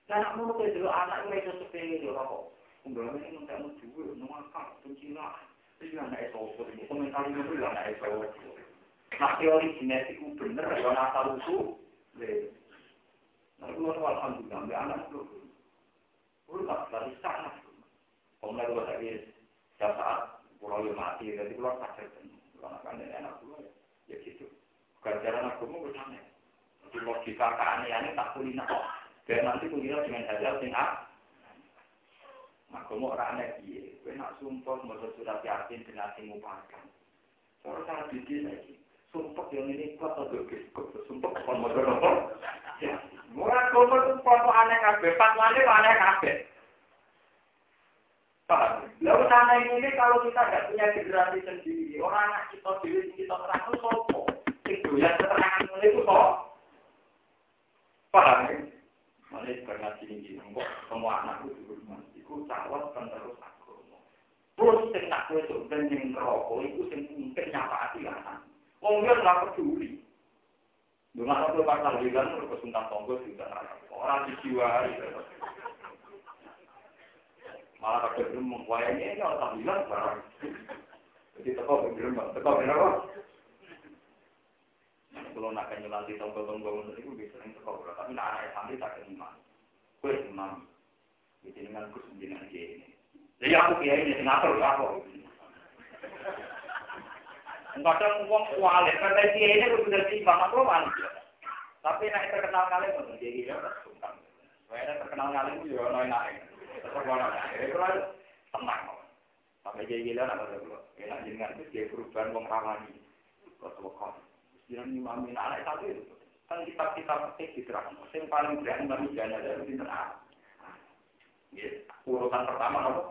Nah, nak menolak dulu anak itu sepele itu kok. Enggak ini minta mau juga, nungakak, pencina. Itu yang naik sosok ini, komentar itu yang naik sosok. Nah, teori genetik itu bener, ya asal usul. Nah, itu alhamdulillah, anak itu. Udah dari sana. Kemudian gue saat pulau yang mati, jadi pulau sakit. Pulau akan enak pulau ya gitu. Ganjaran agama bersama. Jadi logika keanehannya tak kulina. Dan nanti kulina dengan saja sing Nah, kamu orang aneh dia, gue nak sumpah mau surat yasin dengan timu pakan. Cara cara bikin lagi, sumpah yang ini kuat atau kok sumpah kon mau apa? Ya, murah kamu foto aneh kabe, fatwanya aneh kabe. Lalu sana ini kalau kita nggak punya generasi sendiri, orang anak kita diri kita terang itu sopo. Itu yang keterangan itu kok. Paham ya? Semua anak itu itu calon penerus agama. Terus sing tak kowe sok benjing rokok itu sing mungkin nyapati anak. Wong dia peduli. Dengan apa pasal bilang, kesuntan tonggo juga orang dijiwai. Malah kadang belum mengkuayanya ini orang bilang barang. Jadi teko belum, teko berapa? Kalau nak kan nyulanti tonggo-tonggo itu bisa sering teko berapa, tapi nak anak santri tak kenal. Kue imam, jadi dengan kus dengan dia ini. Jadi aku kiai ini ngatur apa? Kadang uang kualit, karena dia ini sudah timbang aku manusia. Tapi nak terkenal kalian, jadi dia tersungkan. Saya terkenal kalian itu naik-naik. tenang. Sampai gila nak ada dulu. Enak jenengan itu dia perubahan wong rawani. Kau Jangan imamin anak itu. Kan kitab-kitab petik diterang. Yang paling berani jana dari pinter Ya, urutan pertama apa?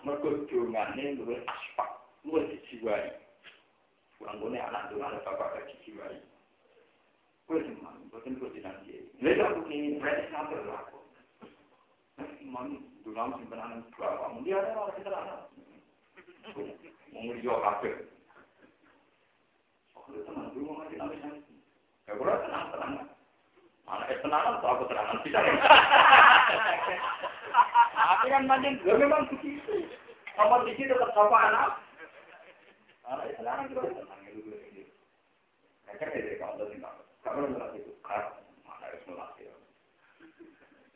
Mergo dongane luwih aspak, luwih dijiwai. Kurang gone anak ada bapak dijiwai. Kuwi semua, boten kudu nanti. Lha aku kene berarti sampe aku. Imam Dulam simpenan berapa? Mungkin ada orang kita lah. Mungkin dia kafe. Itu teman dulu mau ngaji nabi nanti. Ya, gue tenang tenang. Anak es tenang atau aku tenang bisa. Tapi kan manjing, gue memang begitu. Kamu di situ tetap sama anak. Anak es tenang juga tenang. Kayaknya dari kalau tinggal. Kamu nggak itu. Anak es melatih.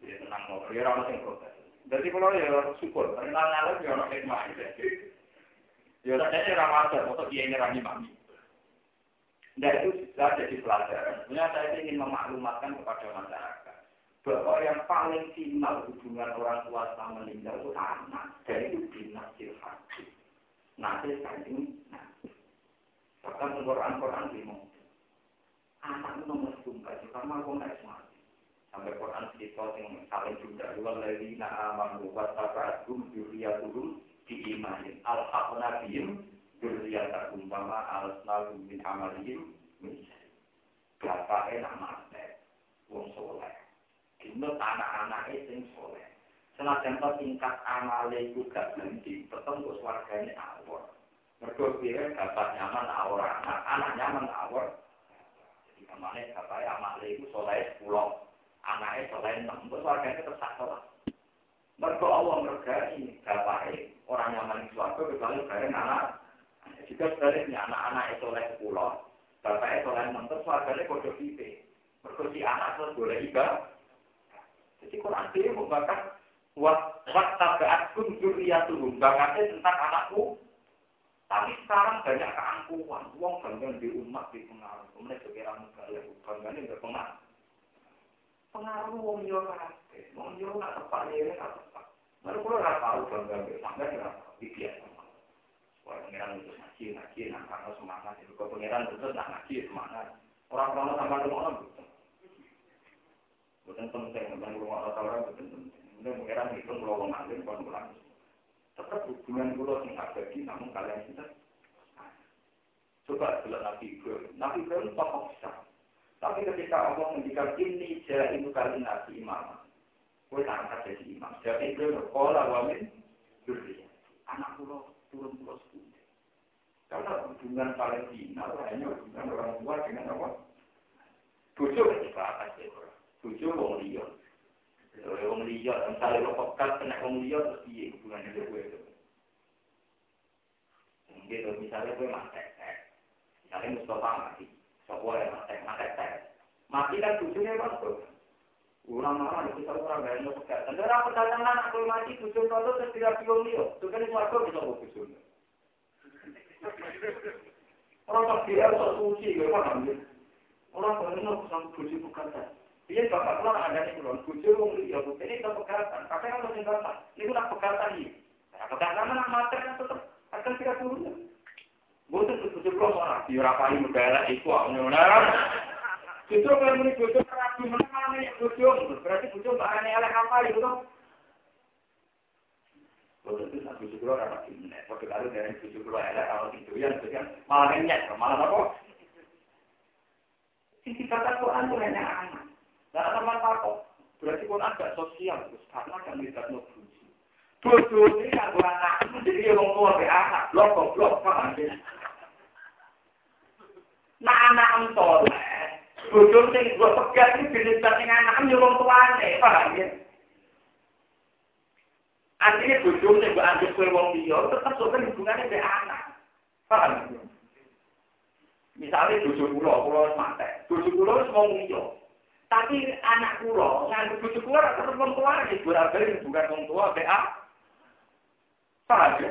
Jadi tenang. Dia orang yang protes. Jadi kalau ya syukur, kenal ngalim ya orang hikmah. Ya saya ramadan, untuk dia ini rami mami. Dan itu sudah jadi pelajaran. Sebenarnya saya ingin memaklumatkan kepada masyarakat bahwa yang paling final hubungan orang tua sama meninggal itu anak. Dan itu binasil hati. Nanti saya ini, bahkan Quran-Quran di Anak itu nomor tunggal, karena aku nggak. Sampai Quran cerita yang saling juga dua lagi na amanu wa tabatum dzurriyyatuhum di imanin. Al haqna bihim dzurriyyatuhum bama al snalu min amalihim min bapak enak mate wong soleh. Kino anak-anak sing soleh. Senajan to tingkat amale iku gak ganti tetep kok swargane awor. Mergo bapak nyaman awor anak anak nyaman awor. Jadi ke mana bapak amale iku soleh pulau anaknya selain enam, terus warganya tersaksa lah. Mereka Allah mergani, bapaknya orang nyaman di suatu, kecuali bareng anak. Jika sebaliknya anak-anak itu oleh sepuluh, bapaknya soleh enam, terus warganya kode pipe. Mereka si anak terus boleh iba. Jadi Quran ini membakar wat tabaat kun turun, bakatnya tentang anakku. Tapi sekarang banyak keangkuhan, uang bangga di umat di pengaruh, kemudian sebagai orang bangga ini berpengaruh pengaruh wong yo kabeh. Wong yo ora ya ora tepak. Lalu kalau ora tahu bangga mbek sampean ora pikir. Wah, pengiran itu ngaji, ngaji, nah karena semangat itu. Kalau pengiran itu nak ngaji, semangat. Orang-orang sama rumah betul. Bukan penting, bukan rumah orang betul penting. Kemudian pengiran itu kalau orang ngalim, kalau pulang. Tetap hubungan pulau yang abadi, namun kalian kita Coba jelas Nabi Ibrahim. Nabi Ibrahim tokoh besar. Tapi ketika Allah menjadikan ini jalan itu kali nabi imam, gue angkat jadi imam. Jadi itu berkola wamin duri. Anak pulau turun pulau sepuluh. Karena hubungan paling final hanya hubungan orang tua dengan apa? Tujuh ketika atas ya, tujuh wong liya. Wong liya, misalnya lo pekat kena wong liya terus iya hubungan itu gue itu. Gitu, misalnya gue mati, misalnya Mustafa mati, Yang mati, mati tek. Mati kan tujuhnya waktu. Orang mana itu tahu orang lain mau pekat. Dan orang perdagangan aku mati tujuh tahun terus tidak dia. Tuh kan itu aku bisa tujuh. Orang tak dia sok suci, gak paham ya. Orang benar sama tujuh bukan Iya bapak keluar ada kulon, bujuk wong liya bu, ini itu pegatan. Kakek kan masih ini nak pegatan ini. Pegatan mana mater kan tetap akan kita turun. Bukan bujuk orang, diurapai negara itu, orang Justru kalau ini bujuk rapi mana yang bujuk, berarti bujuk bahannya oleh apa? Kalau itu kulon ada kalau yang malah malah Quran itu hanya anak. Nah, teman takut. Berarti pun agak sosial, karena kan tidak mau. Bodoh ini kan anak, jadi orang tua anak, blok, blok, ya? Nah, anak entol, bodoh ini gue pegat ini jenis dengan anak, ini orang tuanya, paham ya? Artinya bodoh ini gue ambil kue wong dia, tetap sopan hubungannya dengan anak. Paham ya? Misalnya bodoh pulau, pulau mati, bodoh pulau semua ngiyok. Tapi anak kula nganggo bojo kula ora tetep wong tua iki ora bali bukan wong tua BA. Paham ya?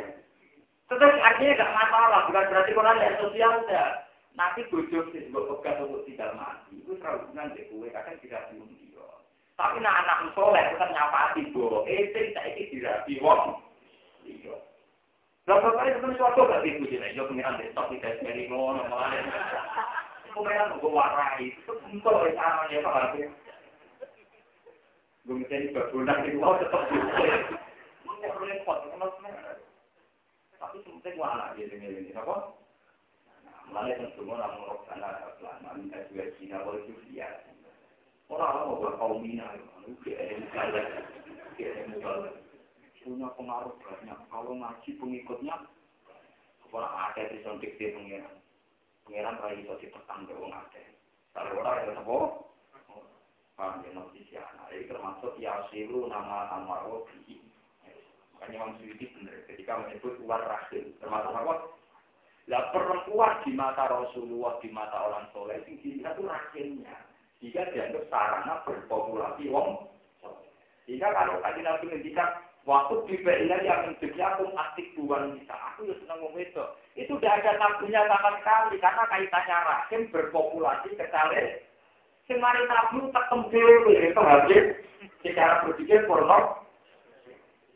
Tetap artinya gak masalah, bukan berarti kula lihat sosial ya. Nanti bojo sing mbok pegat untuk tidak mati, itu terlalu nanti kue kadang tidak dium dia. Tapi nak anak soleh tetap nyapati bo, eh sing saiki dirabi wong. Iya. Lah bapak itu kan suatu gak ibu jenenge yo pengiran desktop tidak seri ngono malah. Gue warai, itu untuk caranya Pak Haji. Gue misalnya berbulan di luar tetap. Ini repot, tapi penting dia dengan ini, apa? Mulai kan semua orang merok sana, selama minta juga Cina, boleh juga Orang-orang mau buat kaum Mina, itu ada misalnya, ada misalnya. Punya pengaruh banyak. Kalau ngaji pengikutnya, kepala ada di sontik dia pengiran. pengiran rai iso dipetang ke wong akeh. Kalau ora ya napa? Paham ya nanti si anak. Ini termasuk ya silu nama nama robi. Makanya Imam Suyuti benar ketika menyebut luar rahim. Termasuk apa? Lah perempuan di mata Rasulullah, di mata orang soleh, itu dilihat itu rahimnya. Jika dianggap sarana berpopulasi wong. Jika kalau tadi Nabi ngendikan Waktu di Bina yang menjadi aku aktif buang kita, aku ya senang itu. Itu udah ada tabunya sama sekali, karena kaitannya rahim berpopulasi kecale. Semari tabu tekem dewe, itu habis. Secara berpikir porno.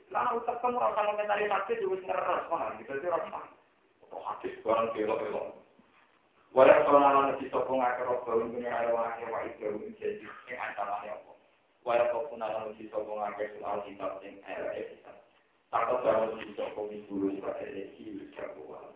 Lalu tekem orang sama mentari tabu juga ngeres, mana gitu sih orang. Oh habis barang kilo-kilo. Walau kalau nanti sokong akar robbal punya ada wakil wakil jadi yang ancamannya apa? Waya kau pun akan mesti sopo ngakai soal kitab yang era kita. Takut kalau mesti sopo minggu sebagai resi jagoan.